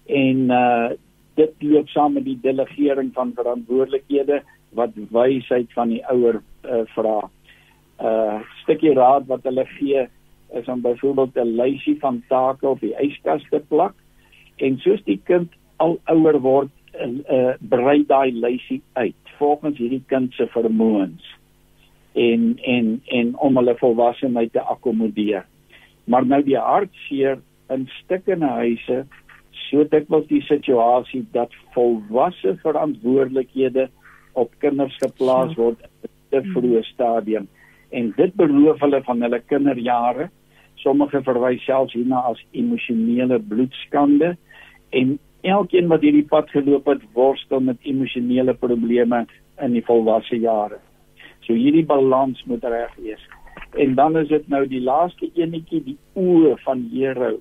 En uh dit loop saam met die delegering van verantwoordelikhede wat wysheid van die ouer uh, vra. Uh stukkie raad wat hulle gee is om byvoorbeeld 'n lysie van take op die yskas te plak en soos die kind al ouer word uh, uh brei daai lysie uit volgens hierdie kind se vermoëns en en en om hulle volwassenheid te akkommodeer. Maar nou die hartseer in stukkende huise so dikwels die situasie dat volwasse verantwoordelikhede op kinders geplaas word in 'n vroeë stadium en dit beroof hulle van hulle kinderjare. Sommige verwys selfs hierna as emosionele bloedskande en elkeen wat hierdie pad geloop het, worstel met emosionele probleme in die volwasse jare. So hierdie balans moet reg wees. En dan is dit nou die laaste enetjie, die oë van Here,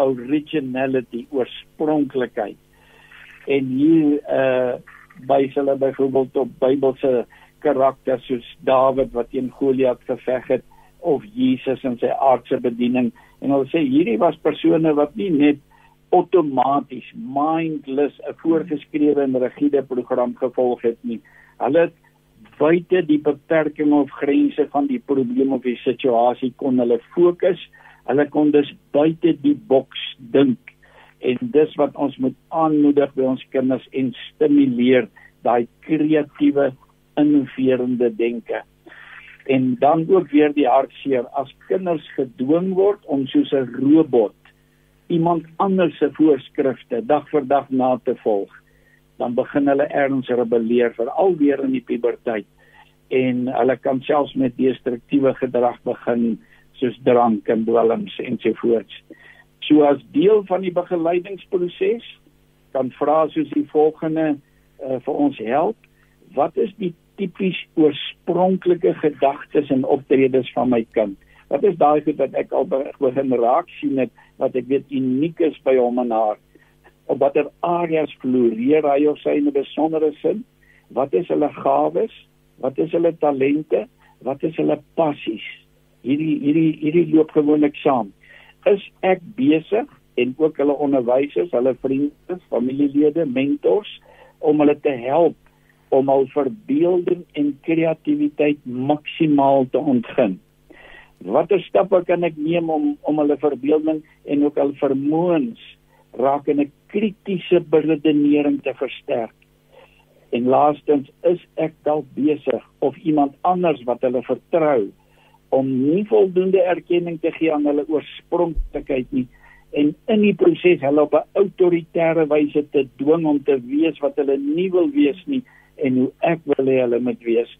originality, oorspronklikheid. En hier uh by hulle byvoorbeeld op Bybelse karakters soos Dawid wat teen Goliat geveg het of Jesus in sy aardse bediening en hulle sê hierdie was persone wat nie net outomaties mindless 'n voorgeskrewe en rigiede program gevolg het nie. Hulle het buite die beperking of grense van die probleem of die situasie kon hulle fokus. Hulle kon dus buite die boks dink. En dis wat ons moet aanmoedig by ons kinders en stimuleer daai kreatiewe innoverende denke. En dan ook weer die hartseer as kinders gedwing word om soos 'n robot iemand anders se voorskrifte dag vir dag na te volg, dan begin hulle erns rebelleer vir alweer in die puberteit en hulle kan selfs met destruktiewe gedrag begin soos drank en dwelms ensovoorts. So as deel van die begeleidingsproses kan vra soos die volgende uh, vir ons help, wat is die tipies oorspronklike gedagtes en optredes van my kind? Wat is daai goed wat ek al begin raak sien het wat ek weet uniek is by hom en haar? Op watter areas floreer hy of sy in 'n besondere sin? Wat is hulle gawes? Wat is hulle talente? Wat is hulle passies? Hierdie hierdie hierdie loop gewoonlik saam. Is ek besig en ook hulle onderwysers, hulle vriende, familielede, mentors om hulle te help om al verbeelding en kreatiwiteit maksimaal te ontgin? watter stappe kan ek neem om om hulle verbeelding en ook al vermoëns raak in 'n kritiese beredenering te versterk. En laastens is ek dalk besig of iemand anders wat hulle vertrou om nie voldoende erkenning te gee aan hulle oorspronklikheid nie en in die proses hulle op 'n autoritaire wyse te dwing om te wees wat hulle nie wil wees nie en hoe ek wil hê hulle moet wees.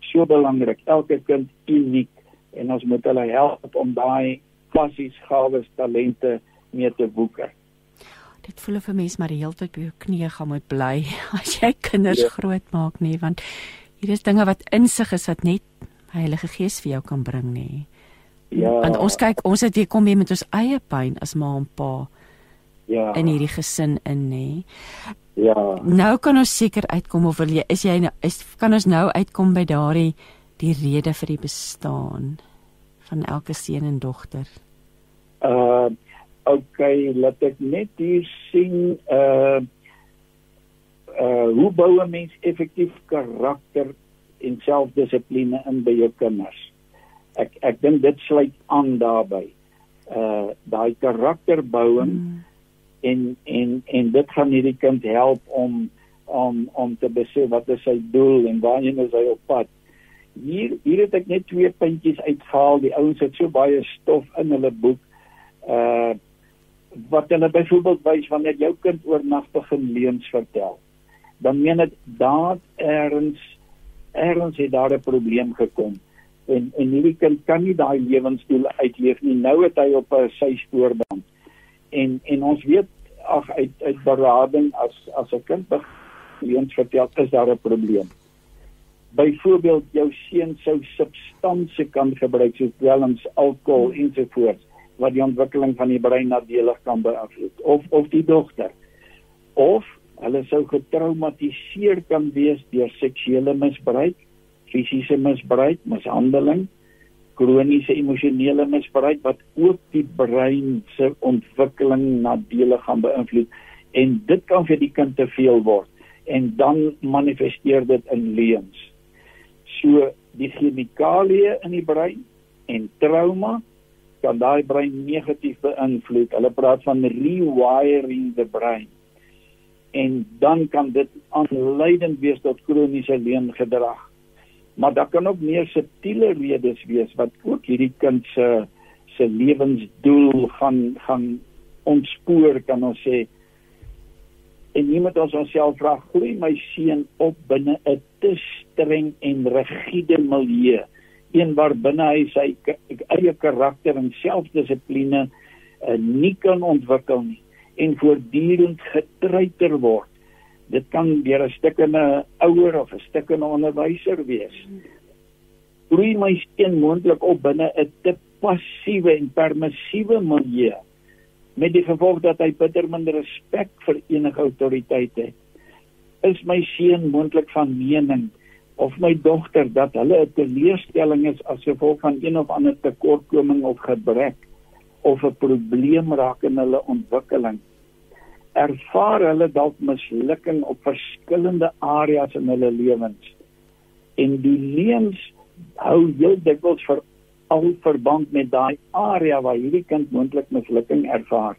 So belangrik, elke kind uniek en ons moet hulle help om daai passies, gawes, talente mee te boeke. Dit voel vir mense maar die hele tyd by jou knieë gaan moet bly (laughs) as jy kinders ja. groot maak nie want hier is dinge wat insig is wat net Heilige Gees vir jou kan bring nê. Ja. En ons kyk ons het hier kom weer met ons eie pyn as ma en pa. Ja. In hierdie gesin in nê. Ja. Nou kan ons seker uitkom of wil jy is jy nou is kan ons nou uitkom by daardie die rede vir die bestaan van elke seun en dogter? Uh okay, laat ek net hier sien uh uh hoe bou 'n mens effektief karakter en selfdissipline in by jou kinders? Ek ek dink dit sluit aan daarbey. Uh daai karakterbouing hmm. en en en dit gaan hierdie kind help om om om te besef wat is sy doel en waarheen is hy op pad hier hier het ek net twee puntjies uitgehaal. Die ouens het so baie stof in hulle boek. Uh wat hulle byvoorbeeld wys wanneer jou kind oornag begin leuns vertel. Dan meen dit daar erns erns het daar 'n probleem gekom. En en hierdie kind kan nie daai lewensdoel uitleef nie. Nou het hy op 'n sy spoorband. En en ons weet ag uit uit berading as as 'n kind leuns vertel, is daar 'n probleem byvoorbeeld jou seun sou substansie kan gebruik soos dwelms, alkohol ensovoorts wat die ontwikkeling van die brein nadelig kan beïnvloed. Of of die dogter. Of hulle sou getraumatiseer kan wees deur seksuele misbruik, fisiese misbruik, mishandeling, kroniese emosionele misbruik wat ook die brein se ontwikkeling nadelig gaan beïnvloed. En dit kan vir die kind te veel word. En dan manifesteer dit in leuns. So die chemikalieë in die brein en trauma kan daai brein negatief beïnvloed. Hulle praat van rewiring the brain. En dan kan dit aanleidend wees tot kroniese leengedrag. Maar daar kan ook meer subtiele redes wees wat ook hierdie kind se se lewensdoel gaan gaan ontspoor kan ons sê en iemand ons onsself vra groei my seun op binne 'n te streng en rigiede milieu een waar binne hy sy eie karakter en selfdissipline uh, nie kan ontwikkel nie en voortdurend getreiter word dit kan deur 'n stuk in 'n ouer of 'n stuk in 'n onderwyser wees groei my seun moontlik op binne 'n te passiewe en permissiewe milieu met die gevolg dat hy bitter minder respek vir enige autoriteit het. Is my seun moontlik van mening of my dogter dat hulle 'n teleurstelling is as gevolg van een of ander tekortkoming of gebrek of 'n probleem raak in hulle ontwikkeling. Ervaar hulle dalk mislukking op verskillende areas in hulle lewens. En die leuns hou heel dikwels vir al verband met daai area waar hierdie kind moontlik mislukking ervaar.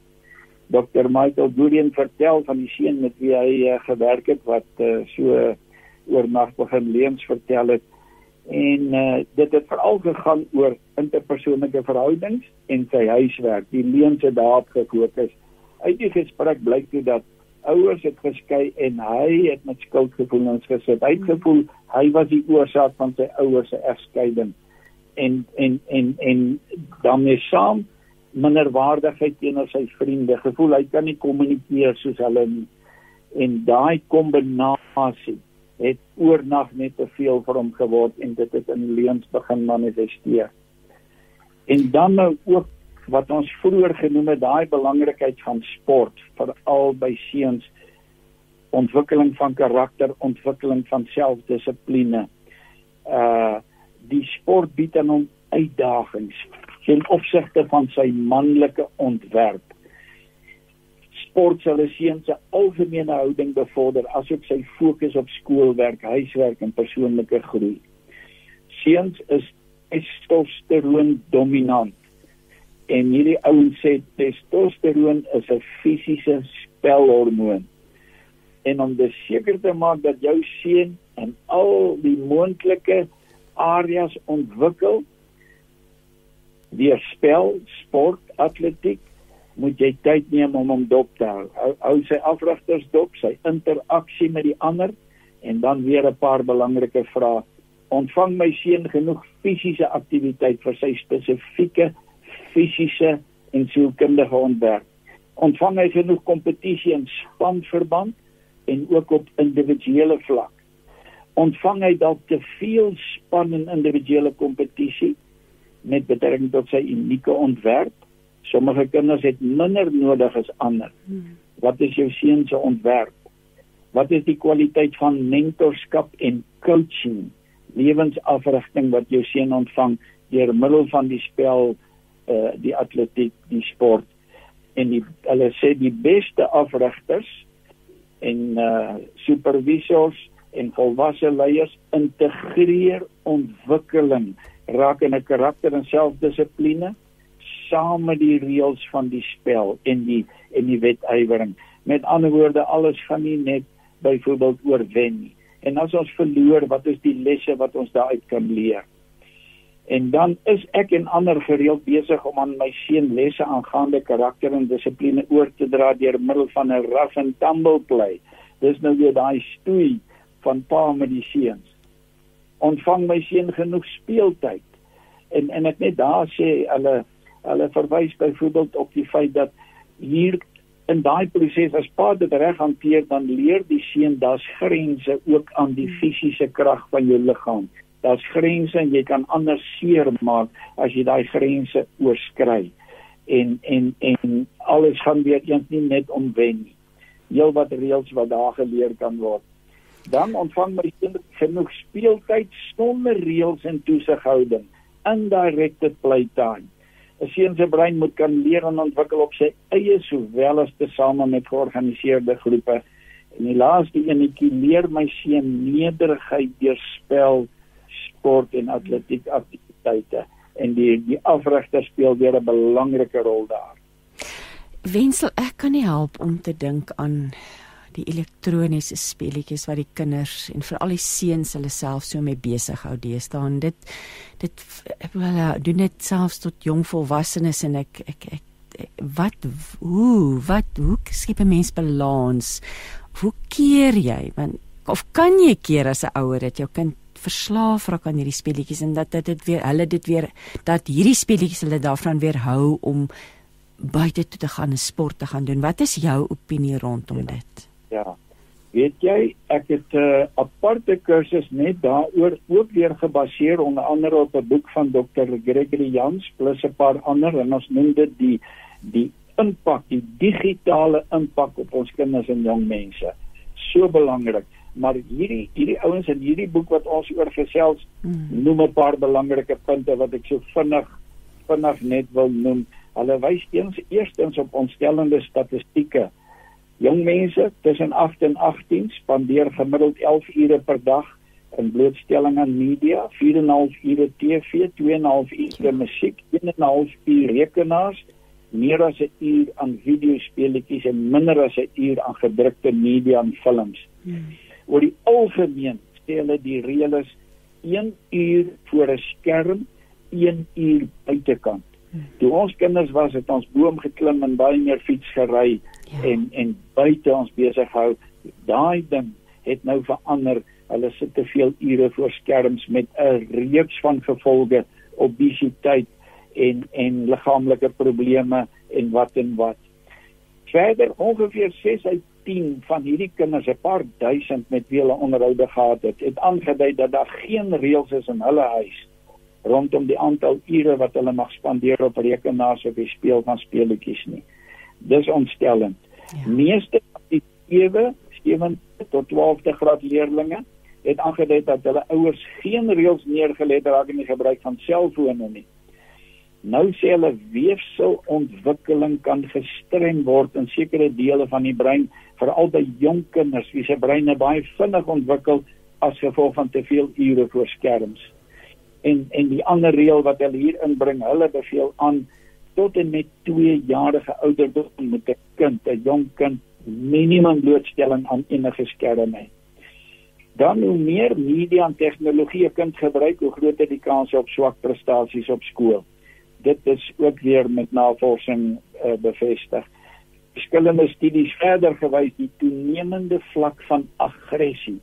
Dr Michael Goodien vertel van die seun met wie hy uh, gewerk het wat uh, so oornag begin leuns vertel het. En uh, dit het veral gegaan oor interpersoonlike verhoudings en sy huiswerk. Die leuns het daarop gefokus. Uit die gesprek blyk toe dat ouers het geskei en hy het met skuldgevoelens gesit hy het gevoel. Hy was die oorsaak van sy ouers se egskeiding. En en en en daarmee saam minderwaardigheid teenoor sy vriende. Gevoel hy kan nie kommunikeer soos hulle nie. En daai kombinasie het oornag net te veel vir hom geword en dit het in leuns begin manifesteer. En dan nou ook wat ons vroeër genoem het, daai belangrikheid van sport veral by seuns ontwikkeling van karakter, ontwikkeling van selfdissipline. Uh die sport bied aan hom uitdagings ten opsigte van sy manlike ontwerp sport sal hy sien sy algemene houding bevorder asook sy fokus op skoolwerk, huiswerk en persoonlike groei. Seuns is testosteron dominant. En hierdie ouens sê testosteron is 'n fisiese spelhormoon. En om dit seker te maak dat jou seun in al die moontlike areas ontwikkel, deur spel, sport, atletiek, moet jy tyd neem om hom dop te hou. Hou, hou sy afrigters dop, sy interaksie met die ander en dan weer 'n paar belangrike vrae. Ontvang my seun genoeg fisiese aktiwiteit vir sy spesifieke fisiese en sielkundige ontwerp? Ontvang hy genoeg kompetisie in spanverband en ook op individuele vlak? Ontvang hy dalk te veel span en individuele kompetisie met betrekking tot sy unieke ontwerp? Sommige kinders het minder nodig as ander. Hmm. Wat is jou seun se ontwerp? Wat is die kwaliteit van mentorskap en coaching, lewensafrigting wat jou seun ontvang deur middel van die spel, uh die atletiek, die sport en die hulle sê die beste afrigters en uh supervisors en volwasse leiers integreer ontwikkeling raak in 'n karakter en selfdissipline saam met die reëls van die spel en die en die wetywering. Met ander woorde, alles gaan nie net byvoorbeeld oorwen nie. En as ons verloor, wat is die lesse wat ons daaruit kan leer? En dan is ek en ander gereeld besig om aan my seun lesse aangaande karakter en dissipline oor te dra deur middel van 'n rough and tumble play. Dis nou weer daai stoei van pa met die seuns. Ontvang my seun genoeg speeltyd. En en ek net daar sê hulle hulle verwys byvoorbeeld op die feit dat hier in daai proses as pa dit reg hanteer dan leer die seun daar's grense ook aan die fisiese krag van jou liggaam. Daar's grense en jy kan anders seer maak as jy daai grense oorskry. En en en alles gaan weer eens nie net om wen nie. Heel wat reëls wat daar geleer kan word. Dan ontvang my kind genoeg speeltyd sonder reëls en toesighouding. Indirekte playtime 'n seun se brein moet kan leer en ontwikkel op sy eie sowel as tesame met georganiseerde groepe. En die laaste enetjie leer my seun nederigheid deur spel, sport en atletiek aktiwiteite en die die afrigter speel weer 'n belangrike rol daar. Wensel ek kan nie help om te dink aan die elektroniese speletjies wat die kinders en veral die seuns hulle self so mee besig hou deesdae. Dit dit wel ja, doen dit selfs tot jong volwassenes en ek ek ek wat hoe wat hoe skep 'n mens balans? Hoe keer jy? Want of kan jy keer as 'n ouer dat jou kind verslaaf raak aan hierdie speletjies en dat dit weer hulle dit weer dat hierdie speletjies hulle daarvan weerhou om buite toe te gaan en sport te gaan doen. Wat is jou opinie rondom ja. dit? Ja. Weet jy, ek het 'n uh, aparte kursus net daaroor ook weer gebaseer onder andere op 'n boek van Dr. Gregory Jans plus 'n paar ander en ons noem dit die die impak, die digitale impak op ons kinders en jong mense. So belangrik. maar hierdie hierdie ouens in hierdie boek wat ons oor gesels mm. noem 'n paar belangrike punte wat ek so vinnig vinnig net wil noem. Hulle wys eens eerstens op ontstellende statistieke. Jong mense tussen 8 en 18 spandeer gemiddeld 11 ure per dag in blootstelling aan media, 4,5 ure TV, 2,5 ure musiek, 1,5 uur rekenaars, meer as 'n uur aan videospeletjies en minder as 'n uur aan gedrukte media en films. Hmm. Oor die algemeen sê hulle die reël is 1 uur voor 'n skerm, 1 uur buitekant. Hmm. Toe ons kinders was, het ons boom geklim en baie meer fiets gery ja. en en buite ons besig gehou. Daai ding het nou verander. Hulle sit te veel ure voor skerms met 'n reeks van gevolge obesiteit en en liggaamlike probleme en wat en wat. Verder ongeveer 6 uit 10 van hierdie kinders, 'n paar duisend met wie hulle onderhoude gehad het, het aangedui dat daar geen reëls is in hulle huis rondom die aantal ure wat hulle mag spandeer op rekenaars of die speel van speletjies nie. Dis ontstellend. Ja. Meeste van die 7 7 tot 12de graad leerdlinge het aangedui dat hulle ouers geen reëls neergelê het raak in die gebruik van selfone nie. Nou sê hulle weefselontwikkeling kan gestrem word in sekere dele van die brein, veral by jong kinders wie se breine baie vinnig ontwikkel as gevolg van te veel ure voor skerms. En en die ander reël wat hulle hier inbring, hulle beveel aan tot en met 2 jarige ouderdom moet 'n kind, 'n jong kind minimum blootstelling aan enige skerm hê. Dan hoe meer media en tegnologie 'n kind gebruik, hoe groter die kans op swak prestasies op skool. Dit is ook weer met navorsing uh, bevestig. Verskillende studies verder gewys die toenemende vlak van aggressie.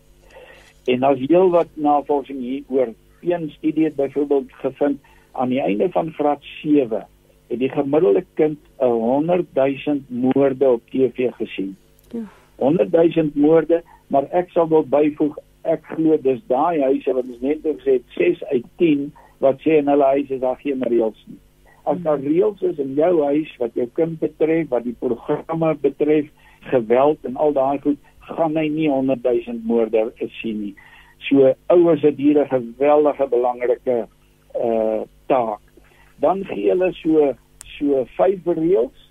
En as heel wat navorsing hieroor, een studie het byvoorbeeld gevind aan die einde van graad 7 het die gemiddelde kind 'n 100 000 moorde op TV gesien. Ja. 100 000 moorde, maar ek sal wil byvoeg ek glo dis daai huise wat ons net gesê het 6 uit 10 wat sê in hulle huise is daar geen reëls nie. As daar hmm. reëls is in jou huis wat jou kind betref, wat die programme betref, geweld en al daai goed, gaan hy nie 100 000 moorde sien nie. So ouers het hier 'n geweldige belangrike uh taak dan gee hulle so so vyf reëls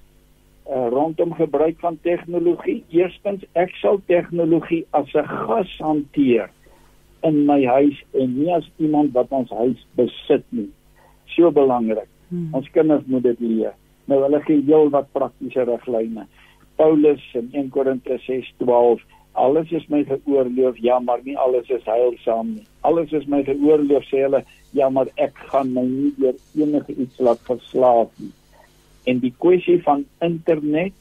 uh, rondom gebruik van tegnologie. Eerstens, ek sal tegnologie as 'n gas hanteer in my huis en nie as iemand wat ons huis besit nie. So belangrik. Hmm. Ons kinders moet dit leer. Nou hulle gee heel wat praktiese riglyne. Paulus in 1 Korintiërs 6:12 Alles is my geoorloof, ja, maar nie alles is heilsaam nie. Alles is my geoorloof, sê hulle, ja maar ek gaan my nie deur enige iets laat verslaaf nie. En die kwessie van internet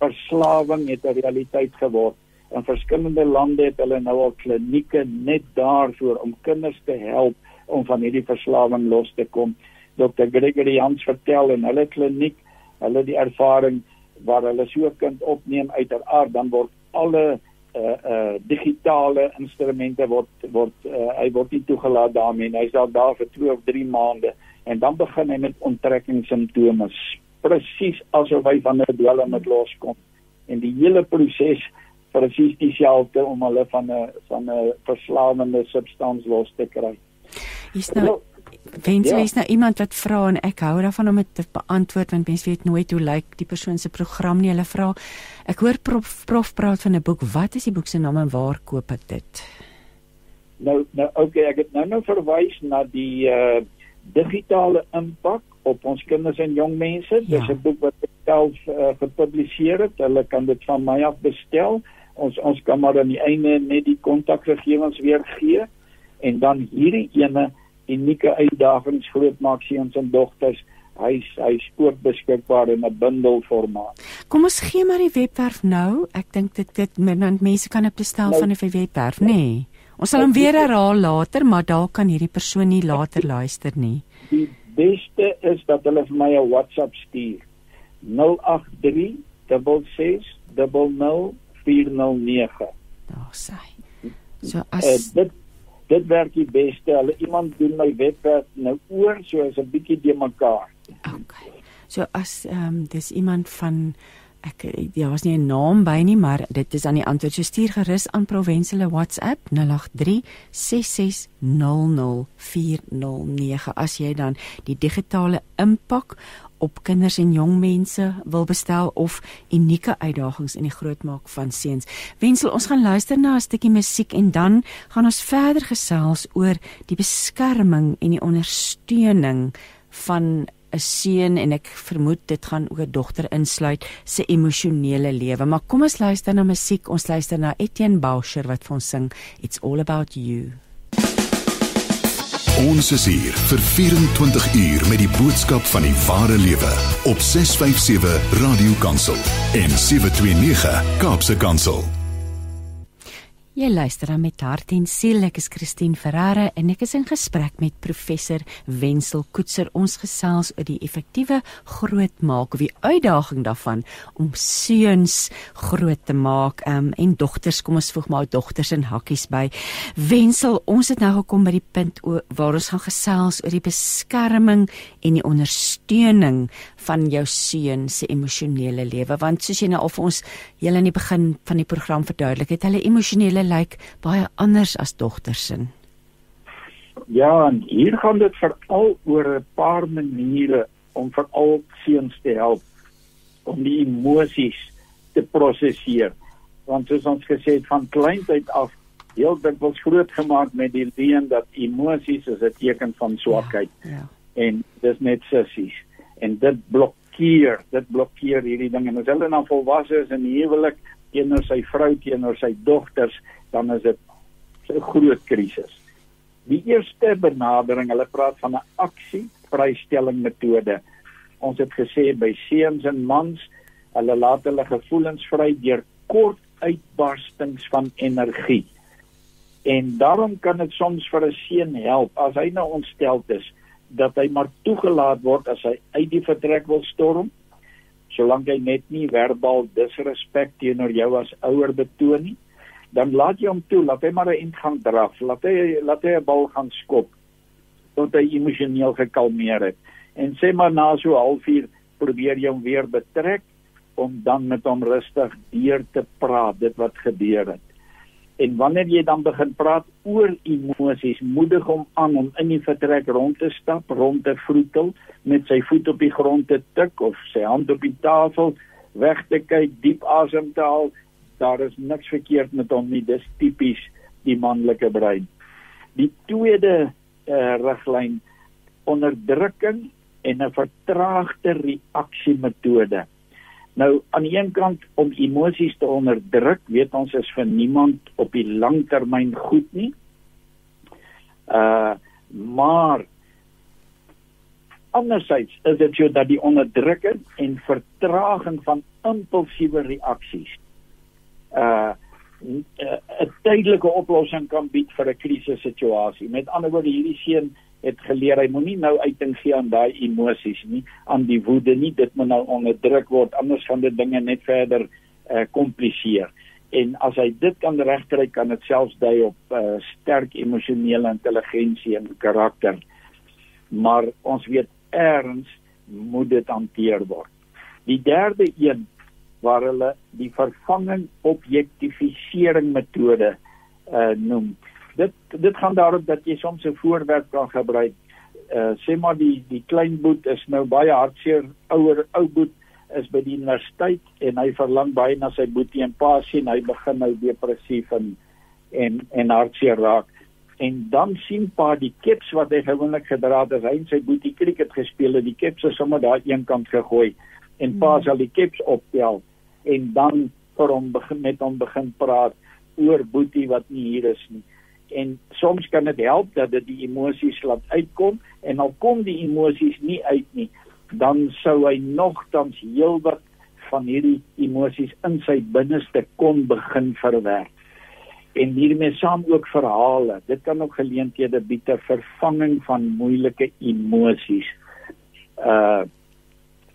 verslawing het 'n realiteit geword. In verskillende lande het hulle nou al klinieke net daarvoor om kinders te help om van hierdie verslawing los te kom. Dr. Gregory Jans vertel in hulle kliniek, hulle die ervaring waar hulle so 'n kind opneem uiteraard dan word alle uh uh digitale instrumente word word uh, hy word nie toegelaat daarmee en hy's daar daar vir 2 of 3 maande en dan begin hy met onttrekking simptome presies asof hy van 'n dwelm met loskom en die hele proses presies dieselfde om hulle van 'n van 'n verslawende substans los te kry. Is nou Wens jy ja. is nou iemand wat vra en ek hou daarvan om dit te beantwoord want mense weet nooit hoe lyk die persoon se program nie. Hulle vra ek hoor prof, prof praat van 'n boek. Wat is die boek se naam en waar koop ek dit? Nou nou okay, ek het nou nou verwys na die uh digitale impak op ons kinders en jong mense. Ja. Dis 'n boek wat ek self uh, gepubliseer het. Hulle kan dit van my af bestel. Ons ons kan maar aan die einde net die kontakgegewens weer gee en dan hierdie ene unieke uitdagings grootmaak seuns en dogters. Hy's hy's ook beskikbaar in 'n bundelformaat. Kom ons gee maar die webwerf nou. Ek dink dit dit mense kan op bestel nou, van die webwerf, nê? Nee. Ons sal hom weer herhaal later, maar daar kan hierdie persoon nie later luister nie. Die beste is dat hulle vir my 'n WhatsApp stuur. 083 66 0049. Daar sê. So as uh, dit dit werk die beste. Hulle iemand doen my webwerf nou oor so as 'n bietjie de mekaar. Okay. So as ehm um, dis iemand van ek ja was nie 'n naam by nie maar dit is aan die antwoord so stuur gerus aan Provensele WhatsApp 083 6600409 as jy dan die digitale impak op kinders en jong mense wil bestel of unieke uitdagings in die grootmaak van seuns. Wensel, ons gaan luister na 'n stukkie musiek en dan gaan ons verder gesels oor die beskerming en die ondersteuning van 'n seun en ek vermoed dit gaan ook 'n dogter insluit se emosionele lewe. Maar kom ons luister na musiek. Ons luister na Etienne Boucher wat vir ons sing It's All About You. Ons is hier vir 24 uur met die boodskap van die ware lewe op 657 Radio Kansel en 729 Kaapse Kansel. Jy luister dan met hart en siel. Ek is Christine Ferreira en ek is in gesprek met professor Wenzel Koetser. Ons gesels oor die effektiewe grootmaak of die uitdaging daarvan om seuns groot te maak um, en dogters, kom ons voeg maar dogters in hakkies by. Wenzel, ons het nou gekom by die punt waar ons gaan gesels oor die beskerming en die ondersteuning van jou seun se emosionele lewe. Want soos jy nou al vir ons heel in die begin van die program verduidelik het hulle emosionele lyk baie anders as dogters se Ja en hier gaan dit veral oor 'n paar maniere om veral seuns te help om die emosies te prosesseer. Want soos ons gesê het van kleintyd af heel dikwels grootgemaak met die idee dat emosies is 'n teken van swakheid ja, ja. en dis net sissies en dit blokkeer dit blokkeer hierdie ding. En as hulle dan volwasse is in huwelik teenoor sy vrou teenoor sy dogters dan is dit 'n groot krisis. Die eerste benadering hulle praat van 'n aksie vrystelling metode ons het gesê by seuns en mans hulle laat hulle gevoelens vry deur kort uitbarstings van energie. En daarom kan dit soms vir 'n seun help. As hy nou ontsteld is dat hy maar toegelaat word as hy uit die vertrek wil storm solank hy net nie verbaal disrespek teenoor jou as ouer betoon nie dan laat jy hom toe laat hy maar 'n ingang draf laat hy laat hy 'n bal gaan skop tot hy emosioneel gekalmeer het. En sê maar na so 'n halfuur probeer jy hom weer betrek om dan met hom rustig deur te praat dit wat gebeur het En wanneer jy dan begin praat oor emosies, moedig hom aan om in die vertrek rond te stap, rond te vroetel, met sy voet op die grond te tik of sy hand op die tafel, weg te kyk, diep asem te haal. Daar is niks verkeerd met hom nie, dis tipies die manlike brein. Die tweede uh, riglyn onderdrukking en 'n vertraagde reaksie metode. Nou aan die een kant om emosies te onderdruk, weet ons is vir niemand op die langtermyn goed nie. Uh maar andersins is dit so dat die onderdrukking en vertraging van impulsiewe reaksies uh 'n tydelike oplossing kan bied vir 'n krisissituasie. Met ander woorde, hierdie seun het geleer hy moenie nou uiting gee aan daai emosies nie aan die woede nie. Dit moet nou onderdruk word anders gaan dit dinge net verder uh, kompliseer en as hy dit kan regkry kan dit selfs dui op uh, sterk emosionele intelligensie en karakter. Maar ons weet erns moet dit hanteer word. Die derde een waar hulle die vervanging objektifisering metode uh, noem dit dit gaan daarop dat jy soms 'n voorwerp kan gebruik. Uh sê maar die die klein boet is nou baie hartseer ouer ou boet is by die universiteit en hy verlang baie na sy boetie en pa sien hy begin nou depressief en en en hartseer raak. En dan sien pa die kips wat hy gewoonlik gedra het as hy en sy boetie cricket gespeel het, die kips is sommer daar een kant gegooi en pa hmm. sal die kips optel en dan vir hom begin met hom begin praat oor boetie wat nie hier is nie en soms kan dit help dat dit die emosies laat uitkom en al kom die emosies nie uit nie dan sou hy nogtans heelwat van hierdie emosies in sy binneste kon begin verwerk. En hiermee saam ook verhale. Dit kan ook geleenthede bied ter vervanging van moeilike emosies. Uh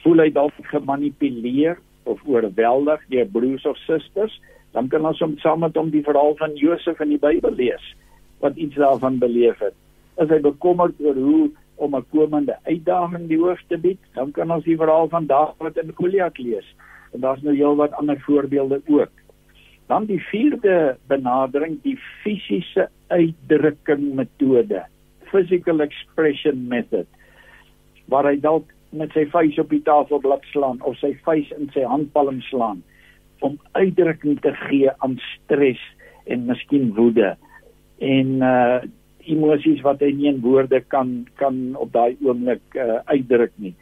voel hy dalk gemanipuleer of oorweldig deur broers of susters dan kan ons saam met hom die verhaal van Josef in die Bybel lees wat iets daarvan beleef het. As hy bekommerd oor hoe om 'n komende uitdaging die hoof te bied, dan kan ons die verhaal van Dawid en Goliat lees En daar's nou heelwat ander voorbeelde ook. Dan die vierde benadering, die fisiese uitdrukking metode, physical expression method, waar hy dalk met sy vuis op die tafelblad slaan of sy vuis in sy handpalm slaan om uitdrukking te gee aan stres en miskien woede en uh emosies wat hy nie in woorde kan kan op daai oomblik uh, uitdruk nie.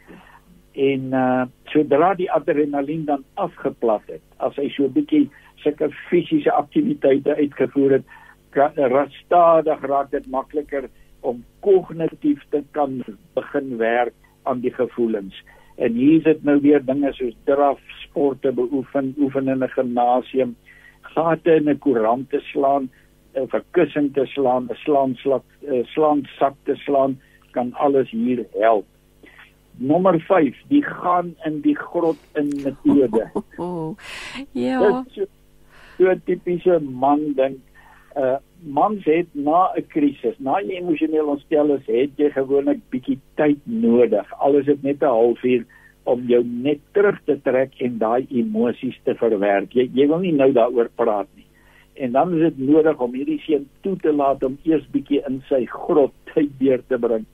En uh sodra die adrenalien dan afgeplat het, as hy so 'n bietjie sulke fisiese aktiwiteite uitgevoer het, rastadig raak dit makliker om kognitief te kan begin werk aan die gevoelens. En hier is dit nou weer dinge soos draf, sporte beoefen, oefen in 'n gimnasium, gate in 'n koerant te slaan, 'n kussing te slaan, 'n slaan sak, 'n slaan sak te slaan, kan alles hier help. Nommer 5, die gaan in die grot in metode. Oh, (laughs) oh, oh. Ja. So, so tipiese man dink uh mans het na 'n krisis, na 'n emosionele ontstelling, het jy gewoonlik bietjie tyd nodig. Alles het net 'n halfuur om jou net terug te trek en daai emosies te verwerk. Jy jy wil nie nou daaroor praat nie. En dan is dit nodig om hierdie seun toe te laat om eers bietjie in sy grot tyd deur te bring.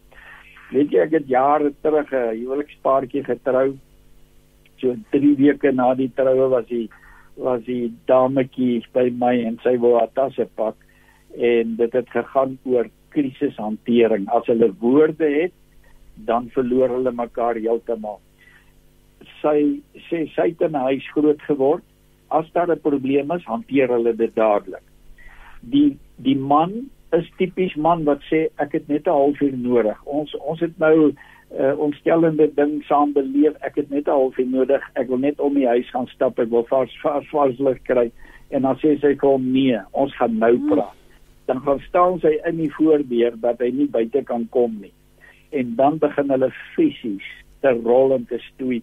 Weet jy ek het jare terug 'n huwelikspaartjie getrou. So 3 weke na die troue was hy was die dametjie by my en sy wou haar tasse pak en dit het gegaan oor krisishantering. As hulle woorde het, dan verloor hulle mekaar heeltemal. Sy sê sy het in 'n huis groot geword. As daar 'n probleem is, hanteer hulle dit dadelik. Die die man is tipies man wat sê ek het net 'n halfuur nodig. Ons ons het nou 'n uh, ontstellende ding saam beleef. Ek het net 'n halfuur nodig. Ek wil net om die huis gaan stap. Ek wil vars vars vars lig kry. En dan sê sy vir hom nee, ons gaan nou hmm. praat dan gaan staan sy in die voordeur dat hy nie buite kan kom nie. En dan begin hulle fisies te rol en te stoei.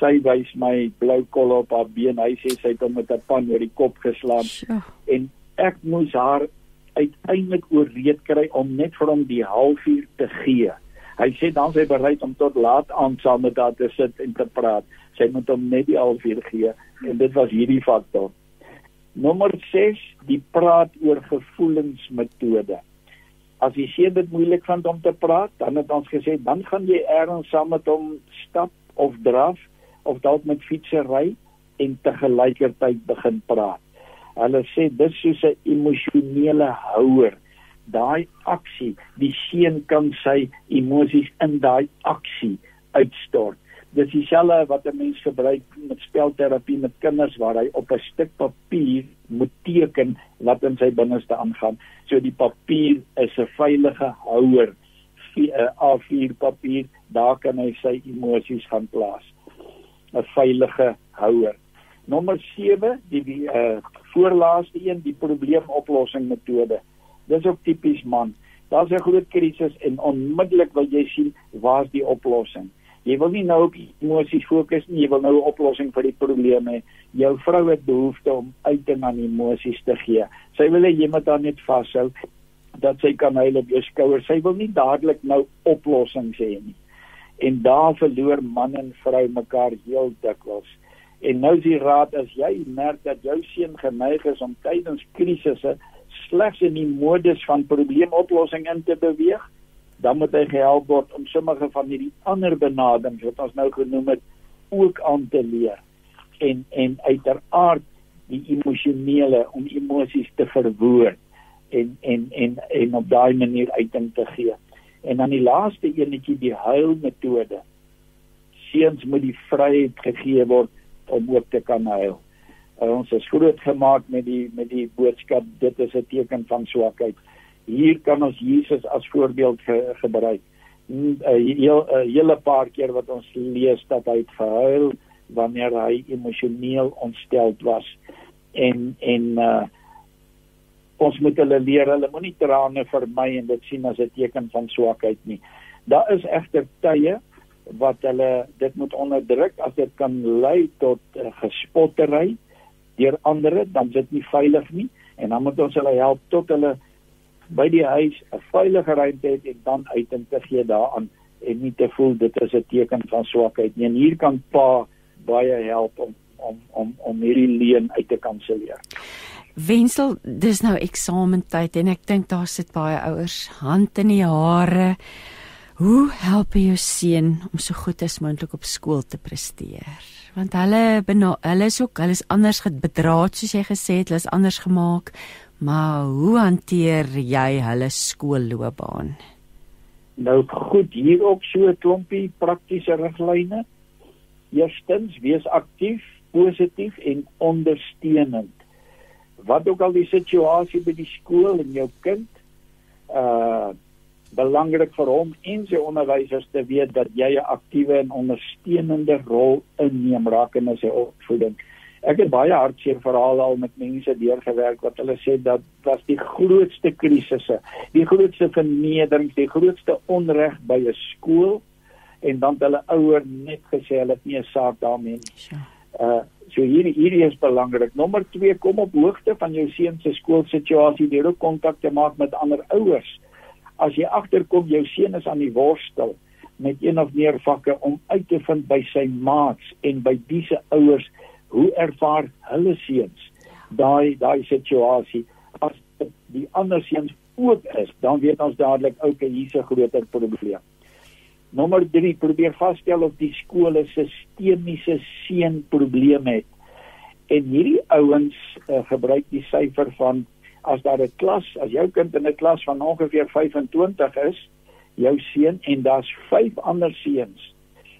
Sy wys my blou kol op haar been. Hy sê sy het hom met 'n pan oor die kop geslaan. Ja. En ek moes haar uiteindelik ooreed kry om net vir hom die halfuur te gee. Hy sê dan sy bereid om tot laat aan saam met haar te sit en te praat. Sy moet hom net die halfuur gee en dit was hierdie faktor. Nommer 6, die praat oor gevoelensmetode. As jy sien dit moeilik vind om te praat, dan het ons gesê dan gaan jy eers saam met hom stap of draf of dalk met fietsry en te gelykertyd begin praat. Hulle sê dis soos 'n emosionele houer. Daai aksie, die seun kan sy emosies in daai aksie uitstort dis dieselfde wat 'n mens gebruik met spelterapie met kinders waar hy op 'n stuk papier moet teken wat in sy binneste aangaan. So die papier is 'n veilige houer, 'n eh, A4 papier, daar kan hy sy emosies gaan plaas. 'n Veilige houer. Nommer 7, die die uh voorlaaste een, die probleemoplossing metode. Dis ook tipies man. Daar's 'n groot krisis en onmiddellik wil jy sien waar's die oplossing. Jy wil nie nou op emosies fokus nie, jy wil nou 'n oplossing vir die probleem hê. Jou vrou het behoefte om uiting aan emosies te gee. Sy wil hê jy moet haar net vashou dat sy kan huil op jou skouer. Sy wil nie dadelik nou oplossings hê nie. En daar verloor man en vrou mekaar heel dikwels. En nou is die raad as jy merk dat jou seun geneig is om tydens krisisse slegs in die modus van probleemoplossing in te beweeg, dan moet hy gehelp word om sommige van hierdie ander benaderings wat ons nou genoem het ook aan te leer en en uiteraard die emosionele om emosies te verwoord en en en en op daai manier uiting te gee. En dan die laaste eenetjie die huilmetode. Seuns moet die vryheid gegee word om ook te kan huil. En ons is groot gemaak met die met die boodskap dit is 'n teken van swakheid hier kan ons Jesus as voorbeeld ge gebruik. 'n heel 'n hele paar keer wat ons lees dat hy het gehuil wanneer hy emosioneel ontsteld was en en uh ons moet hulle leer hulle moenie trane vermy en dit sien as 'n teken van swakheid nie. Daar is egter tye wat hulle dit moet onderdruk as dit kan lei tot uh, gespottery deur ander dan dit nie veilig nie en dan moet ons hulle help tot hulle by die huis 'n veilige ruimte het en dan uiting te gee daaraan en nie te voel dit is 'n teken van swakheid nie. En hier kan pa baie help om om om om hierdie leen uit te kanselleer. Wensel, dis nou eksamentyd en ek dink daar sit baie ouers hand in die hare. Hoe help jy jou seun om so goed as moontlik op skool te presteer? Want hulle hulle is ook, hulle is anders bedraad soos jy gesê het, hulle is anders gemaak. Maar hoe hanteer jy hulle skoolloopbaan? Nou goed, hier ook so 'n klompie praktiese riglyne. Eerstens, wees aktief, positief en ondersteunend. Wat ook al die situasie by die skool en jou kind uh belangrik vir hom en sy onderwysers te weet dat jy 'n aktiewe en ondersteunende rol inneem rakende sy opvoeding. Ek het baie hartseer verhale al met mense deurgewerk wat hulle sê dat was die grootste krisisse, die grootste vernedering, die grootste onreg by 'n skool en dan hulle ouer net gesê hulle het nie 'n saak daarmee nie. Uh so hierdie hierdie is belangrik. Nommer 2 kom op hoogte van jou seun se skoolsituasie deur ook kontak te maak met ander ouers. As jy agterkom jou seun is aan die worstel met een of meer vakke om uit te vind by sy maats en by dise ouers hoe ervaar hulle seuns daai daai situasie as die ander seuns ook is dan weet ons dadelik okay hier's 'n groter probleem nommer 3 probeer vasstel of die skool 'n sistemiese seun probleem het. En hierdie ouens uh, gebruik die syfer van as daar 'n klas as jou kind in 'n klas van ongeveer 25 is jou seun en daar's 5 ander seuns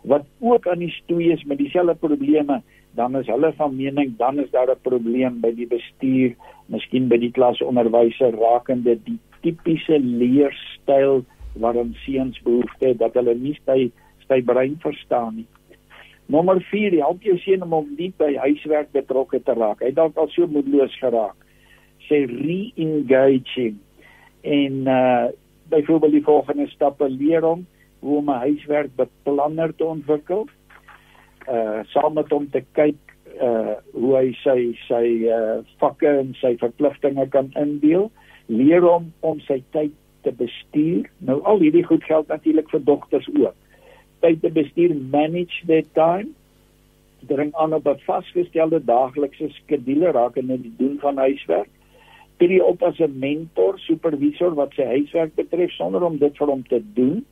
wat ook aan die stoei is met dieselfde probleme dan is hulle van mening dan is daar 'n probleem by die bestuur, miskien by die klasonderwyser rakende die tipiese leerstyl waarin seuns behoefte dat hulle nie sy sy brein verstaan nie. Nommer 4, help jou seun om hom nie by huiswerk betrokke te raak. Hy dalk al so moedeloos geraak. Sê re-engaging en uh byvoorbeeld die volgende stappe leer hom hoe om 'n huiswerkbeplanner te ontwikkel uh saam met hom te kyk uh hoe hy sy sy uh vakke en sy verpligtinge kan indeel, leer hom om sy tyd te bestuur. Nou al hierdie goed geld natuurlik vir dogters ook. Tyd te bestuur, manage their time. Dring aan op 'n vasgestelde daaglikse skedule rakende die doen van huiswerk. Tree op as 'n mentor, supervisor wat sy huiswerk betref sonder om dit vir hom te doen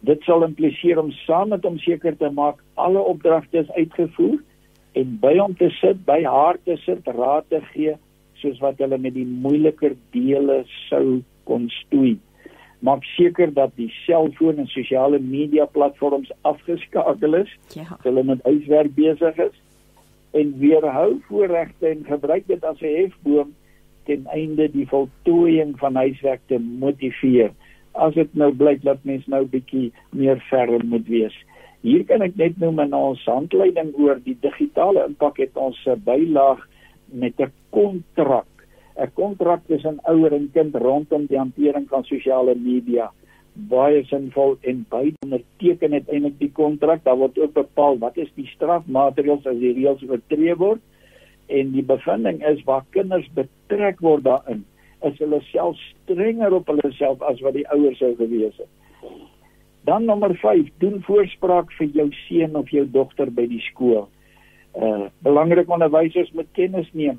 Dit sal impliseer om saam met hom seker te maak alle opdragte is uitgevoer en by hom te sit, by haar te sit, raad te gee soos wat hulle met die moeiliker dele sou kon stoei. Maak seker dat die selfoon en sosiale media platforms afgeskakel is. Ja. Hulle met huiswerk besig is en weerhou voorregte en gebruik dit as 'n hefboom ten einde die voltooiing van huiswerk te motiveer as dit nou blyk dat mens nou bietjie meer ferm moet wees. Hier kan ek net noem in ons handleiding oor die digitale impak het ons 'n bylaag met 'n kontrak. 'n Kontrak tussen ouer en kind rondom die hantering van sosiale media baie sinvol en beide onderteken uiteindelik die kontrak. Daar word ook bepaal wat is die strafmaatreëls as die reëls oortree word en die bevinding is waar kinders betrek word daarin is hulle self strenger op hulle self as wat die ouers sou gewees het. Dan nommer 5, doen voorspraak vir jou seun of jou dogter by die skool. Uh belangrik onderwysers moet kennis neem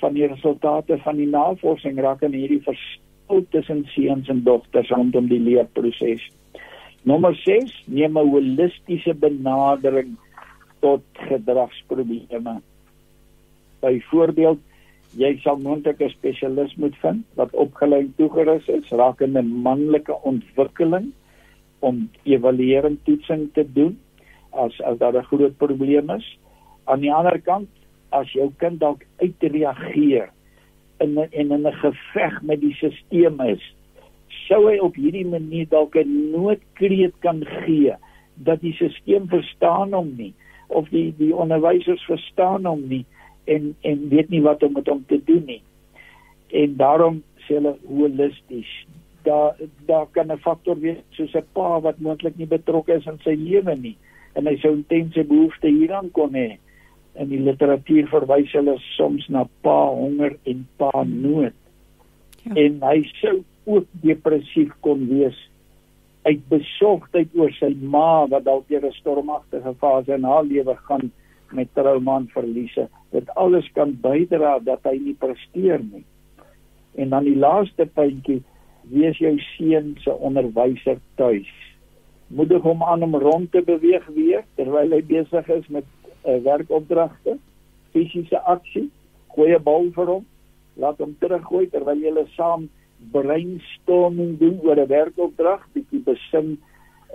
van die resultate van die navorsing rakende hierdie verskil tussen seuns en dogters rondom die leerproses. Nommer 6, neem 'n holistiese benadering tot gedragsprobleme. Byvoorbeeld jy sal moontlik 'n spesialis moet vind wat opgelei toegerus is rakende manlike ontwikkeling om evaluering toetsing te doen as as daar 'n groot probleem is. Aan die ander kant, as jou kind dalk uitreageer in en in 'n geveg met die stelsel is, sou hy op hierdie manier dalk 'n noodkreet kan gee dat die stelsel verstaan hom nie of die die onderwysers verstaan hom nie en en weet nie wat om met hom te doen nie. En daarom sê hulle holisties. Daar daar kan 'n faktor wees soos 'n pa wat moontlik nie betrokke is in sy lewe nie en hy sou intense behoefte hieraan kon hê. In die literatuur verwys hulle soms na pa honger en pa nood. Ja. En hy sou ook depressief kon wees uit besorgdheid oor sy ma wat dalk deur 'n stormagtige fase in haar lewe gaan met trauma en verliese. Dit alles kan bydra dat hy nie presteer nie. En dan die laaste puntjie, wees jou seun se onderwyser tuis. Moedig hom aan om rond te beweeg weer terwyl hy besig is met uh, werkopdragte, fisiese aksie, gooi 'n bal vir hom, laat hom teruggooi terwyl jy saam brainstorming doen oor 'n werkopdrag, bietjie besin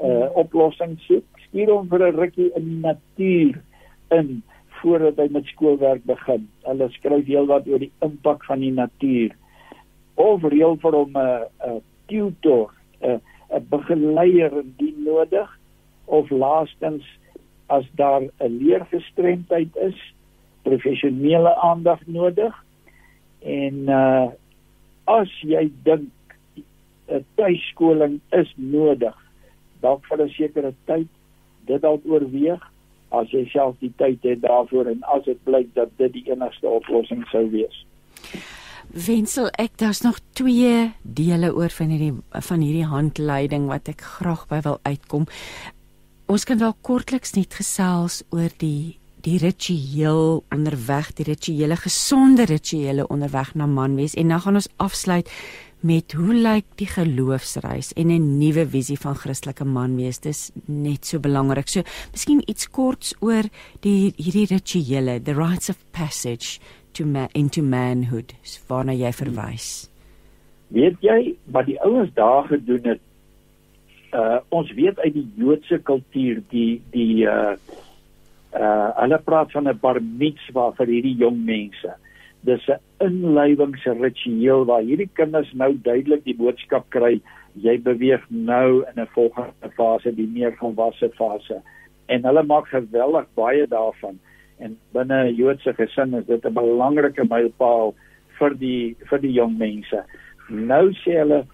uh, oplossing soek. Stuur hom vir 'n rukkie in die natuur in voordat hy met skoolwerk begin. Hulle skryf heelwat oor die impak van die natuur. Of reël vir hom 'n 'n tutor, 'n 'n begeleier indien nodig of laastens as daar 'n leergestremdheid is, professionele aandag nodig. En uh as jy dink 'n tuiskoling is nodig, dalk vir 'n sekere tyd, dit dalk oorweeg as jy self die tyd het daarvoor en as dit blyk dat dit die enigste oplossing sou wees. Wensel, ek daar's nog twee dele oor van hierdie van hierdie handleiding wat ek graag by wil uitkom. Ons kan dalk kortliks net gesels oor die die ritueel onderweg, die rituele gesonde rituele onderweg na manwees en dan gaan ons afsluit met hoe lyk die geloofsreis en 'n nuwe visie van Christelike manwees. Dis net so belangrik. So, miskien iets korts oor die hierdie rituele, the rites of passage to man, into manhood, waarna jy verwys. Weet jy wat die ouens daar gedoen het? Uh ons weet uit die Joodse kultuur die die uh uh hulle praat van 'n bar mitzwa vir hierdie jong mense. Dis 'n inleidingsritueel waar hierdie kinders nou duidelik die boodskap kry jy beweeg nou in 'n volgende fase die meer volwasse fase. En hulle maak geweldig baie daarvan. En binne 'n Joodse gesin is dit 'n belangrike mylpaal vir die vir die jong mense. Nou sê hulle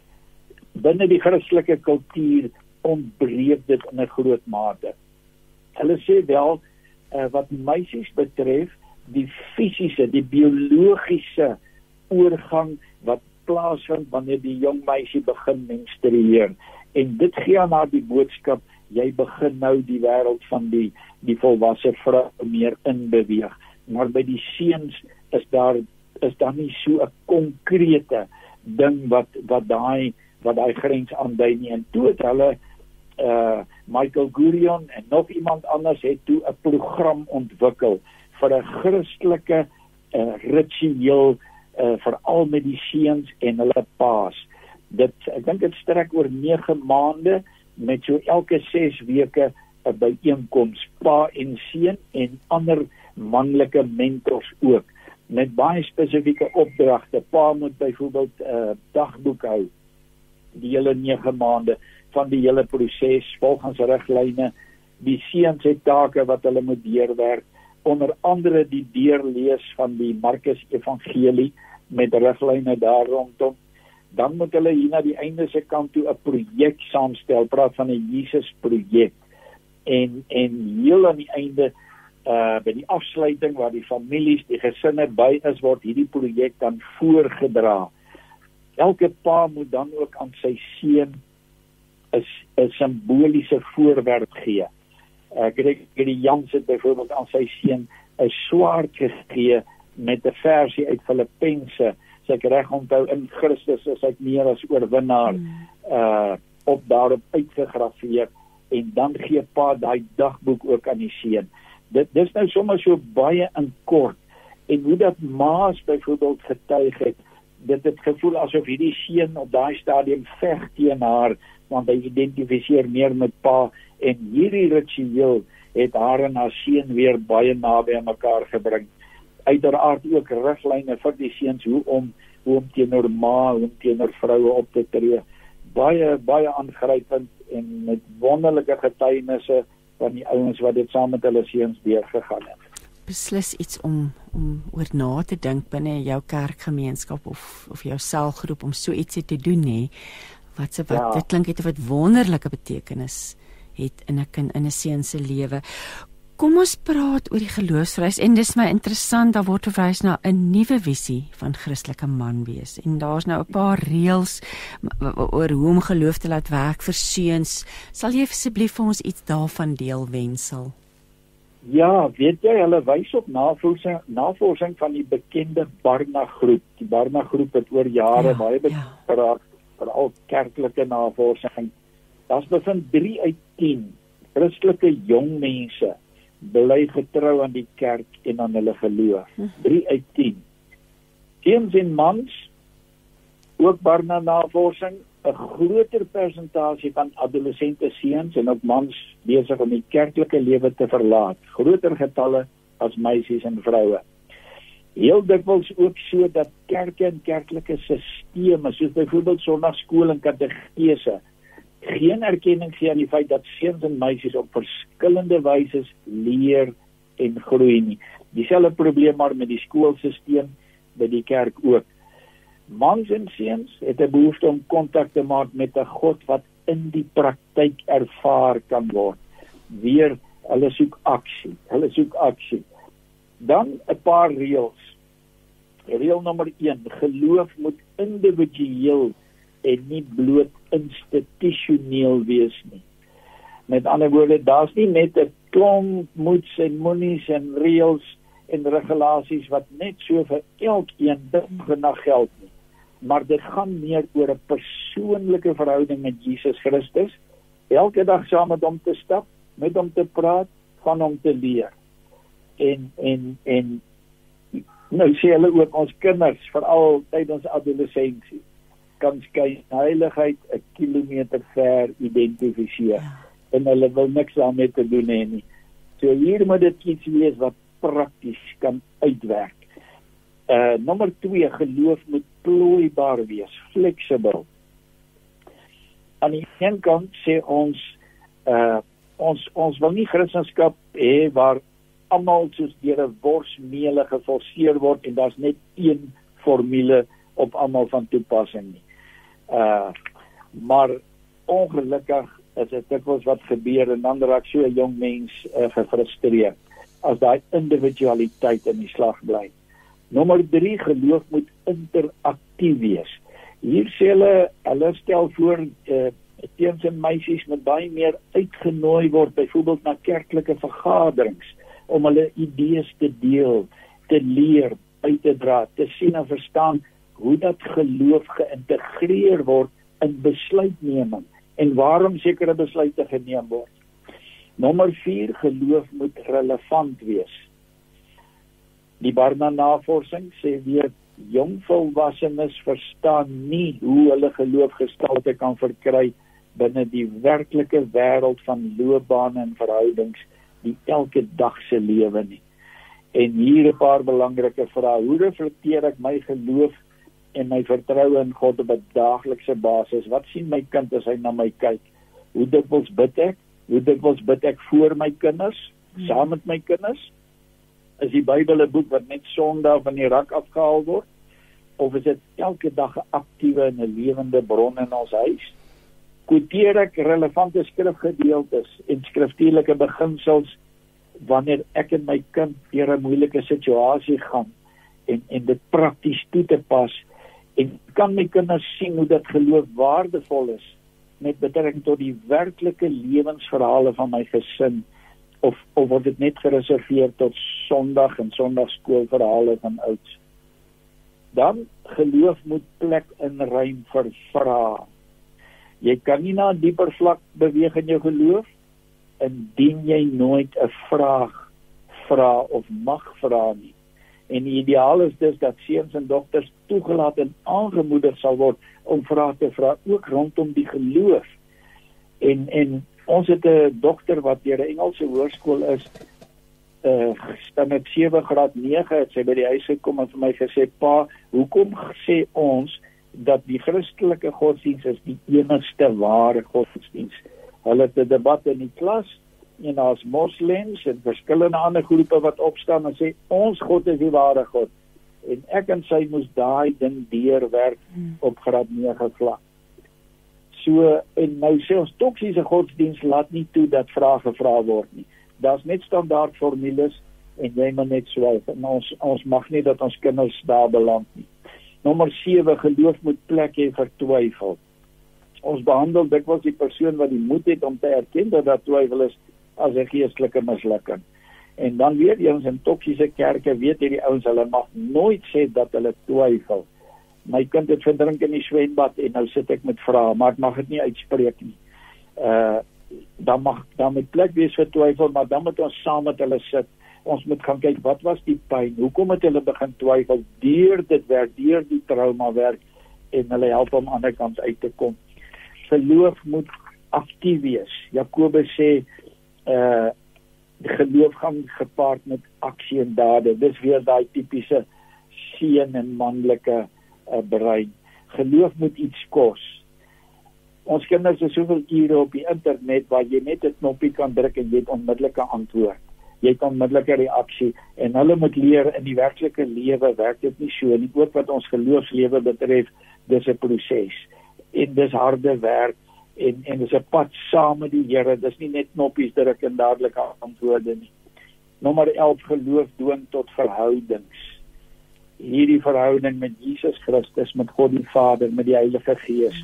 binne die Christelike kultuur ontbreek dit in 'n groot mate hulle sê wel uh, wat meisies betref die fisiese, die biologiese oorgang wat plaasvind wanneer die jong meisie begin menstrueer. En dit gee aan haar die boodskap jy begin nou die wêreld van die die volwasse vrou meer inbeweeg. Maar by die seuns is daar is daar nie so 'n konkrete ding wat wat daai wat daai grens aandui nie. En toe het hulle uh Michael Gurion en nog iemand anders het toe 'n program ontwikkel vir 'n Christelike uh, ritueel uh, vir al met die seuns en hulle paas. Dit ek dink dit strek oor 9 maande met so elke 6 weke 'n byeenkoms pa en seun en ander manlike mentors ook met baie spesifieke opdragte. Pa moet byvoorbeeld 'n uh, dagboek hou die hele 9 maande van die hele proses volgens riglyne. Die seuns het take wat hulle moet deurwerk onder andere die deurlees van die Markus Evangelie met riglyne daar rondom. Dan moet hulle hier na die einde se kant toe 'n projek saamstel, praat van 'n Jesus projek. En en heel aan die einde uh by die afsluiting waar die families, die gesinne by is word hierdie projek dan voorgedra. Elke pa moet dan ook aan sy seun 'n 'n simboliese voorwerp gee. Ek uh, het die Jans het byvoorbeeld aan sy seun 'n swaard gegee met 'n versie uit Filippense. Sê ek reg onthou in Christus is hy meer as oorwinnaar mm. uh op daarop uitgegrafieer en dan gee pa daai dagboek ook aan die seun. Dit dis nou sommer so baie in kort. En hoe dat maas byvoorbeeld getuig het dit het gevoel asof hierdie seun op daai stadium veg teen haar want hy identifiseer meer met pa en hierdie ritueel het haar en haar seun weer baie naby aan mekaar gebring. Uiteraard ook riglyne vir die seuns hoe om hoe om teenoor ma en teenoor vroue op te tree. Baie baie aangrypend en met wonderlike getuienisse van die ouens wat dit saam met hulle seuns deurgegaan het. Beslis iets om om oor na te dink binne jou kerkgemeenskap of of jou selgroep om so ietsie te doen nê. Wat se wat ja. dit klink het 'n wonderlike betekenis het in 'n kind in 'n seun se lewe. Kom ons praat oor die geloofsreis en dis my interessant daar word verwys na 'n nuwe visie van Christelike man wees. En daar's nou 'n paar reëls oor hoe om geloof te laat werk vir seuns. Sal jy asseblief vir ons iets daarvan deel wensel? Ja, weet jy, hulle wys op navorsing navorsing van die bekende Barna groep. Die Barna groep het oor jare ja, baie geraak ja. veral kerklike navorsing. Daar's bevind 3 uit 10 Christelike jong mense bly getrou aan die kerk en aan hulle geloof. 3 uit 10. Teens en mans ook Barna navorsing 'n groter persentasie van adolessente seuns en ook mans besig om die kerklike lewe te verlaat. Groter getalle as meisies en vroue. Heel dikwels ook so dat kerke en kerklike sisteme soos byvoorbeeld sonnaarskool en katekese geen erkenning gee aan die feit dat seuns en meisies op verskillende wyse leer en groei nie. Dieselfde probleem maar met die skoolstelsel by die kerk ook. Mans en seuns het 'n behoefte om kontak te maak met 'n God wat in die praktyk ervaar kan word. Weer hulle soek aksie. Hulle soek aksie. Dan 'n paar reëls. Reël nommer 1: Geloof moet individueel en nie bloot institusioneel wees nie. Met ander woorde, daar's nie net 'n klomp moets en monies en reëls en regulasies wat net so vir elkeen ding na geld maar dit gaan meer oor 'n persoonlike verhouding met Jesus Christus. Elke dag saam met hom te stap, met hom te praat, van hom te leer. En en en nou sê hulle ook ons kinders veral tydens adolessensie kan skei heiligheid 'n kilometer ver identifiseer ja. en hulle wil niks daarmee te doen hê nie. So hier moet dit iets wees wat prakties kan uitwerk. Uh nommer 2 geloof moet plooibaar wees, fleksibel. Aan die een kant sê ons uh ons ons wil nie Christendom hê waar almal soos deur 'n borsmeele geforseer word en daar's net een formule op almal van toepassing nie. Uh maar ongelukkig is dit dikwels wat gebeur en dan raak so 'n jong mens uh, gefrustreerd as daai individualiteit in die slag bly. Nommer 3 geloof moet interaktief wees. Hier sê hulle hulle stel voor eh teens en meisies moet baie meer uitgenooi word byvoorbeeld na kerklike vergaderings om hulle idees te deel, te leer, uit te dra, te sien en verstaan hoe dat geloof geïntegreer word in besluitneming en waarom sekere besluite geneem word. Nommer 4 geloof moet relevant wees. Die Barna navorsing sê weer jong volwassenes verstaan nie hoe hulle geloof gestalte kan verkry binne die werklike wêreld van loopbane en verhoudings die elke dag se lewe nie. En hier 'n paar belangrike vrae: Hoe reflekteer ek my geloof en my vertroue in God op 'n daaglikse basis? Wat sien my kind as hy na my kyk? Hoe dikwels bid ek? Hoe dikwels bid ek vir my kinders, saam met my kinders? Is die Bybel 'n boek wat net Sondag van die rak afgehaal word of is dit elke dag 'n aktiewe en 'n lewende bron in ons huis? Quoteer ek relevante skrifgedeeltes en skriftuurlike beginsels wanneer ek en my kind deur 'n moeilike situasie gaan en en dit prakties toe te pas en kan my kinders sien hoe dit geloof waardevol is met betrekking tot die werklike lewensverhale van my gesin of of word dit net gereserveer tot Sondag en Sondagskoolverhale van ouds? Dan geloof moet plek in ruim vir vra. Jy kan nie na 'n dieper vlak beweeg in jou geloof indien jy nooit 'n vraag vra of mag vra nie. En die ideaal is dus dat seuns en dogters toegelaat en aangemoedig sal word om vrae te vra ook rondom die geloof. En en ons het 'n dogter wat deur 'n Engelse hoërskool is uh staan met 7 graad 9 het sy by die huis gekom en vir my gesê pa hoekom sê ons dat die Christelike godsdiens is die enigste ware godsdiens hulle het 'n debat in die klas en daar's moslems en verskillende ander groepe wat opstaan en sê ons God is die ware God. En ek en sy moes daai ding deurwerk hmm. op graad 9 vlak So en nou sê ons toksiese godsdiens laat nie toe dat vrae gevra word nie. Daar's net standaard formules en jy moet net swyg. Ons ons mag nie dat ons kinders daar beland nie. Nommer 7 geloof moet plek hê vir twyfel. Ons behandel dikwels die persoon wat die moed het om te erken dat daar twyfel is as 'n geestelike mislukking. En dan weer eens in toksiese kerke weet hierdie ouens hulle mag nooit sê dat hulle twyfel. My kind het verdrink in die swembad en nou sit ek met vrae, maar ek mag dit nie uitspreek nie. Uh dan mag dan met plek wees vir twyfel, maar dan moet ons saam met hulle sit. Ons moet gaan kyk wat was die pyn? Hoekom het hulle begin twyfel? Deur dit werk, deur die trauma werk en hulle help om aan die kant uit te kom. Geloof moet aktief wees. Jakobus sê uh die geloof gaan gepaard met aksie en dade. Dis weer daai tipiese seun en manlike uh, brein. Geloof moet iets kos. Ons kinders is soveel ure op die internet waar jy net 'n knoppie kan druk en jy het onmiddellike antwoord. Jy het onmiddellike reaksie en hulle moet leer in die werklike lewe werk dit nie so nie. Ook wat ons geloofslewe betref, dis 'n proses en dis harde werk en en dis 'n pad saam met die Here. Dis nie net knoppies druk en dadelik antwoorde nie. Nommer 11 geloof dwing tot verhoudings. Hierdie verhouding met Jesus Christus, met God die Vader, met die Heilige Gees,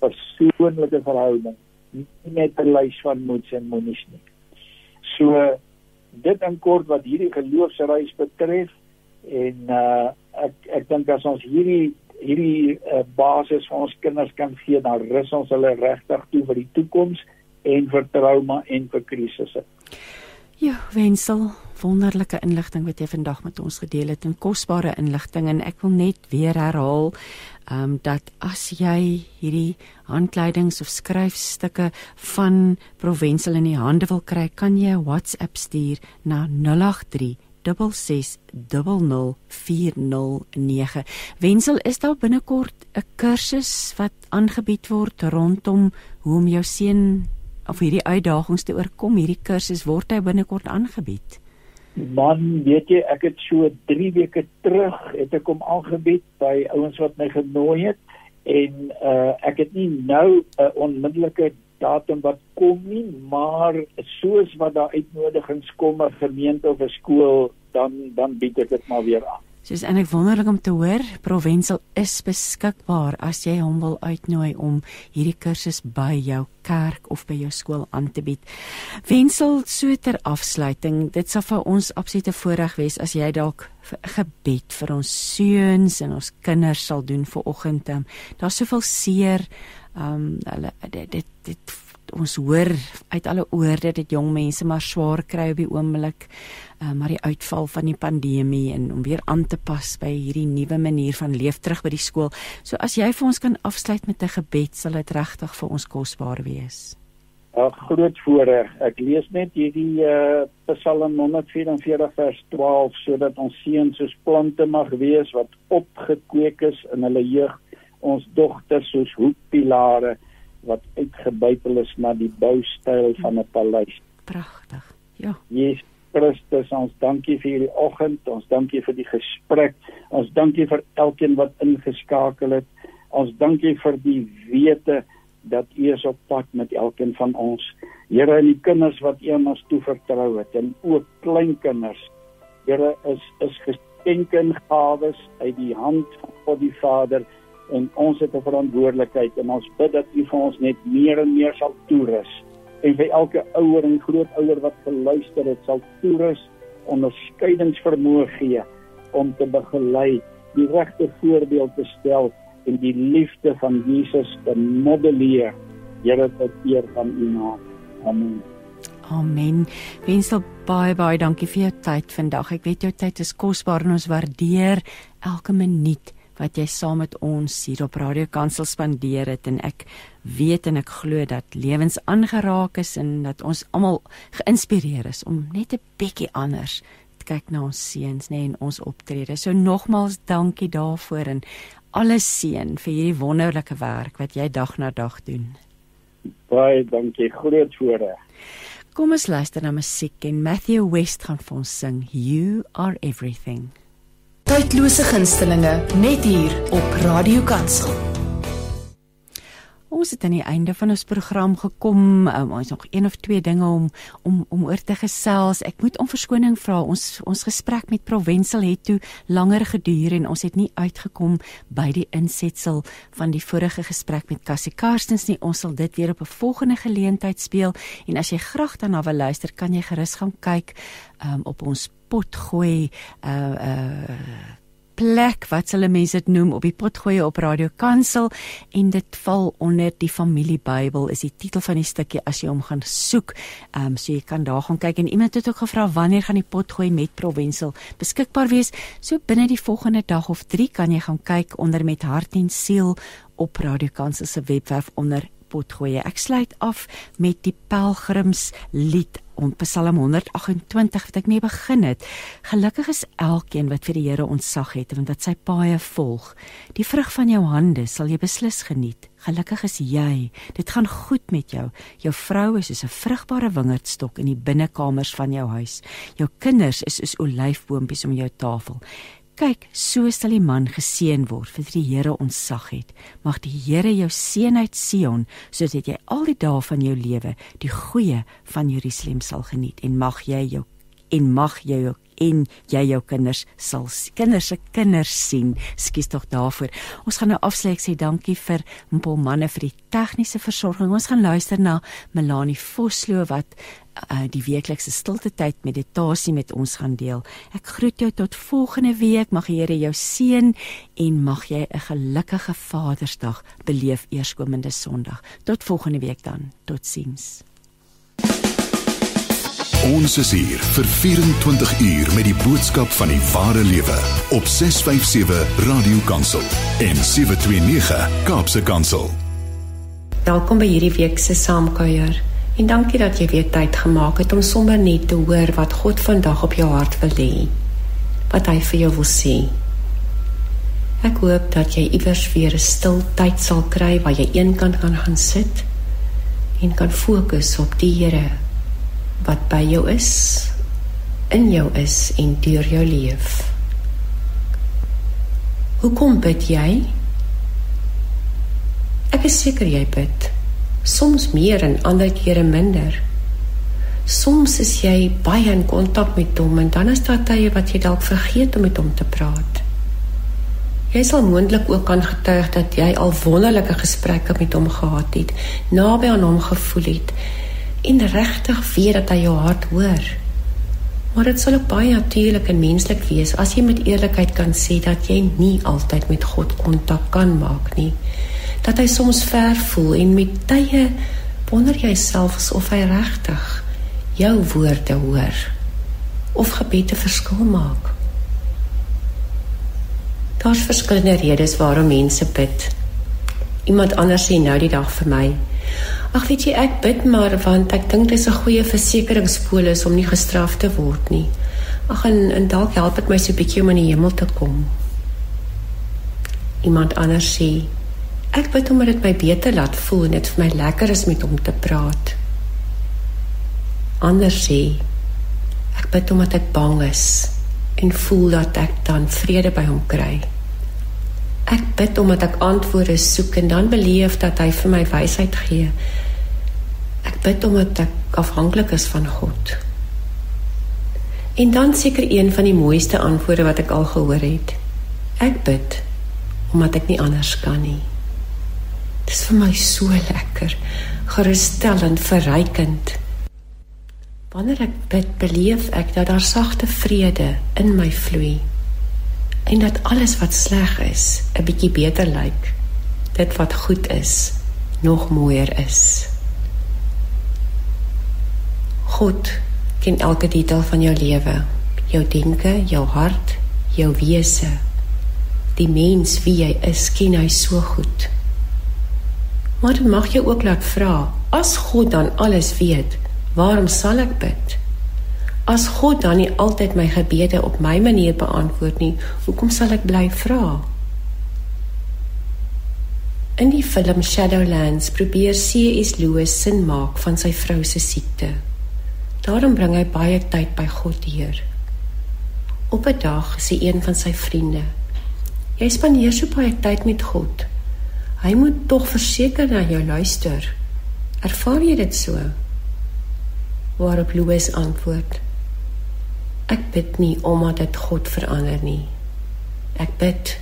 persoonlike verhouding, nie net 'n lys van moets en moenies nie. So dit in kort wat hierdie geloofsreis betref en uh ek ek dink as ons hierdie hierdie uh, basis vir ons kinders kan gee, dan rus ons hulle regtig toe vir die toekoms en vir trauma en vir krisisse. Ja, Wensel, wonderlike inligting wat jy vandag met ons gedeel het, 'n kosbare inligting en ek wil net weer herhaal, ehm um, dat as jy hierdie handleidings of skryfstukke van Provensel in die hande wil kry, kan jy 'n WhatsApp stuur na 083 06004009. Wensel, is daar binnekort 'n kursus wat aangebied word rondom hoe om jou seun of hierdie uitdagings te oorkom? Hierdie kursus word hy binnekort aangebied. Man, weet jy, ek het so 3 weke terug het ek hom aangebied by ouens wat my genooi het en uh ek het nie nou 'n uh, onmiddellike datum wat kom nie, maar soos wat daar uitnodigings kom 'n gemeente of 'n skool, dan dan bied ek dit maar weer aan. Soos en ek wonderlik om te hoor, Provensel is beskikbaar as jy hom wil uitnooi om hierdie kursus by jou kerk of by jou skool aan te bied. Wensel so ter afsluiting, dit sal vir ons absolute voorreg wees as jy dalk gebed vir ons seuns en ons kinders sal doen vir oggend. Um, Daar's soveel seer um hulle dit dit, dit ons hoor uit alle oorde dat jong mense maar swaar kry op die oomblik uh, maar die uitval van die pandemie en om weer aan te pas by hierdie nuwe manier van leef terug by die skool. So as jy vir ons kan afsluit met 'n gebed, sal dit regtig vir ons kosbaar wees. 'n Groot voorreg. Ek lees net hierdie uh, Psalm 144 vers 12 sodat ons seuns soos plante mag wees wat opgekweek is in hulle jeug ons dogters soos hoekpilare wat uitgebuitel is na die boustyl van 'n paleis. Pragtig. Ja. Jesus Christus, ons dankie vir hierdie oggend. Ons dankie vir die gesprek. Ons dankie vir elkeen wat ingeskakel het. Ons dankie vir die wete dat U is op pad met elkeen van ons. Here, en die kinders wat U ons toevertrou het en ook kleinkinders. Here is is geskenke en gawes uit die hand van God die Vader en ons het 'n verantwoordelikheid en ons bid dat U vir ons net meer en meer sal toerus en vir elke ouer en grootouer wat geluister het sal toerus onderskeidingsvermoë gee om te begelei die regte voorbeeld te stel en die liefde van Jesus te modelleer Here tot eer van U naam amen Amen. Wensel baie baie dankie vir jou tyd vandag. Ek weet jou tyd is kosbaar en ons waardeer elke minuut wat jy saam met ons hier op Radio Kansel spandeer het en ek weet en ek glo dat lewens aangeraak is en dat ons almal geïnspireer is om net 'n bietjie anders te kyk na ons seuns nê en ons optrede. So nogmaals dankie daarvoor en alles seën vir hierdie wonderlike werk wat jy dag na dag doen. Baie dankie. Groot voorreg. Kom ons luister na musiek en Matthew West gaan vir ons sing You Are Everything. Tydlose gunstelinge net hier op Radio Kansel. Ons het aan die einde van ons program gekom. Um, ons nog een of twee dinge om om om oor te gesels. Ek moet om verskoning vra. Ons ons gesprek met Provincial het toe langer geduur en ons het nie uitgekom by die insetsel van die vorige gesprek met Cassie Karstens nie. Ons sal dit weer op 'n volgende geleentheid speel en as jy graag daarna wil luister, kan jy gerus gaan kyk um, op ons potgooi uh uh plek wat hulle mense dit noem op die potgoeie op Radio Kansel en dit val onder die familie Bybel is die titel van die stukkie as jy hom gaan soek. Ehm um, so jy kan daar gaan kyk en iemand het ook gevra wanneer gaan die potgooi met Provincial beskikbaar wees. So binne die volgende dag of 3 kan jy gaan kyk onder met hart en siel op Radio Kansel se webwerf onder potgoeie. Ek sluit af met die pelgrims lied om Psalm 128 wat ek mee begin het. Gelukkig is elkeen wat vir die Here ontsag het en wat sy paaie volg. Die vrug van jou hande sal jy beslis geniet. Gelukkig is jy. Dit gaan goed met jou. Jou vrou is soos 'n vrugbare wingerdstok in die binnekamers van jou huis. Jou kinders is soos olyfboompies om jou tafel. Kyk, so sal die man geseën word vir die Here ons sag het. Mag die Here jou seën uit Sion sodat jy al die dae van jou lewe die goeie van Jerusalem sal geniet en mag jy jou en mag jy jou en jy jou kinders sal kinders se kinders sien. Skus tog daarvoor. Ons gaan nou afsluit sê dankie vir Mpol manne vir die tegniese versorging. Ons gaan luister na Melanie Vosloo wat uh, die weeklikse stilte tyd meditasie met ons gaan deel. Ek groet jou tot volgende week. Mag die Here jou seën en mag jy 'n gelukkige Vadersdag beleef eerskomende Sondag. Tot volgende week dan. Totsiens. Ons is hier vir 24 uur met die boodskap van die ware lewe op 657 Radio Kansel en 729 Kaapse Kansel. Welkom by hierdie week se saamkuier. En dankie dat jy weer tyd gemaak het om sommer net te hoor wat God vandag op jou hart wil hê. Wat hy vir jou wil sê. Ek hoop dat jy iewers weer 'n stil tyd sal kry waar jy eenkant kan gaan sit en kan fokus op die Here wat by jou is, in jou is en deur jou leef. Hoekom bid jy? Ek is seker jy bid soms meer en ander kere minder. Soms is jy baie in kontak met hom en dan is daar tye wat jy dalk vergeet om met hom te praat. Jy sal moontlik ook kan getuig dat jy al wonderlike gesprekke met hom gehad het, naby aan hom gevoel het en regtig weet dat hy jou hart hoor. Maar dit sal ook baie natuurlik en menslik wees as jy met eerlikheid kan sê dat jy nie altyd met God kontak kan maak nie dat hy soms ver voel en met tye wonder jy self of hy regtig jou woorde hoor of gebede verskil maak. Daar's verskillende redes waarom mense bid. Iemand anders sê nou die dag vir my: "Ag weet jy, ek bid maar want ek dink dit is 'n goeie versekeringspolis om nie gestraf te word nie. Ag en, en dalk help dit my so 'n bietjie om in die hemel te kom." Iemand anders sê: Ek bid omdat dit my beter laat voel en dit vir my lekker is met hom te praat. Anders sê ek bid omdat ek bang is en voel dat ek dan vrede by hom kry. Ek bid omdat ek antwoorde soek en dan beleef dat hy vir my wysheid gee. Ek bid omdat ek afhanklik is van God. En dan seker een van die mooiste antwoorde wat ek al gehoor het. Ek bid omdat ek nie anders kan nie. Dis vir my so lekker, gerusstellend, verrykend. Wanneer ek bid, beleef ek dat daar sagte vrede in my vloei en dat alles wat sleg is, 'n bietjie beter lyk. Dit wat goed is, nog mooier is. God ken elke detail van jou lewe, jou denke, jou hart, jou wese. Die mens wie jy is, ken hy so goed. Maar dit mag jy ook laat vra, as God dan alles weet, waarom sal ek bid? As God dan nie altyd my gebede op my manier beantwoord nie, hoekom sal ek bly vra? In die film Shadowlands probeer C.S. Lewis sin maak van sy vrou se siekte. Daarom bring hy baie tyd by God hier. Op 'n dag sê een van sy vriende: "Jy spandeer so baie tyd met God." Hy moet tog verseker na jou luister. Ervaar jy dit so? Waarop Louis antwoord: Ek bid nie omdat dit God verander nie. Ek bid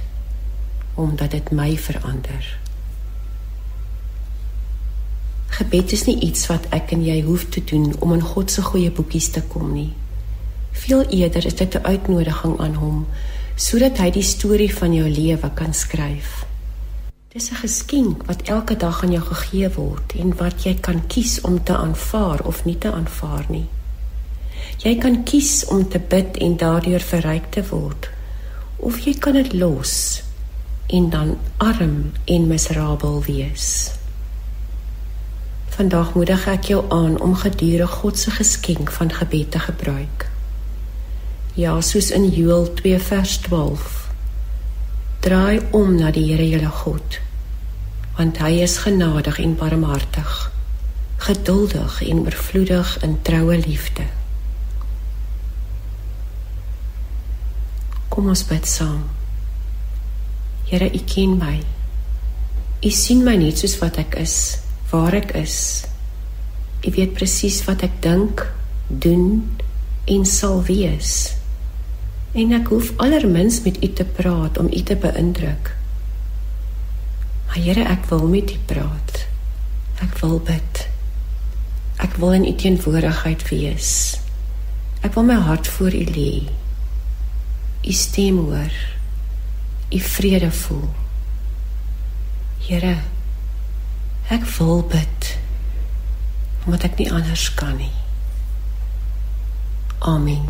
omdat dit my verander. Gebed is nie iets wat ek en jy hoef te doen om in God se goeie boekies te kom nie. Veel eerder is dit 'n uitnodiging aan hom sodat hy die storie van jou lewe kan skryf. Dis 'n geskenk wat elke dag aan jou gegee word en wat jy kan kies om te aanvaar of nie te aanvaar nie. Jy kan kies om te bid en daardeur verryk te word of jy kan dit los en dan arm en miserabel wees. Vandag moedig ek jou aan om gedurig God se geskenk van gebed te gebruik. Ja, soos in Joël 2 vers 12. Draai om na die Here jou God, want hy is genadig en barmhartig, geduldig en oorvloedig in troue liefde. Kom ons bid saam. Here, U ken my. U sien my net soos wat ek is waar ek is. U weet presies wat ek dink, doen en sal wees. En ek hoef allermins met u te praat om u te beïndruk. Maar Here, ek wil met u praat. Ek wil bid. Ek wil in u teenwoordigheid wees. Ek wil my hart voor u lê. U stem hoor. U vrede voel. Here, Ek wil bid omdat ek nie anders kan nie. Amen.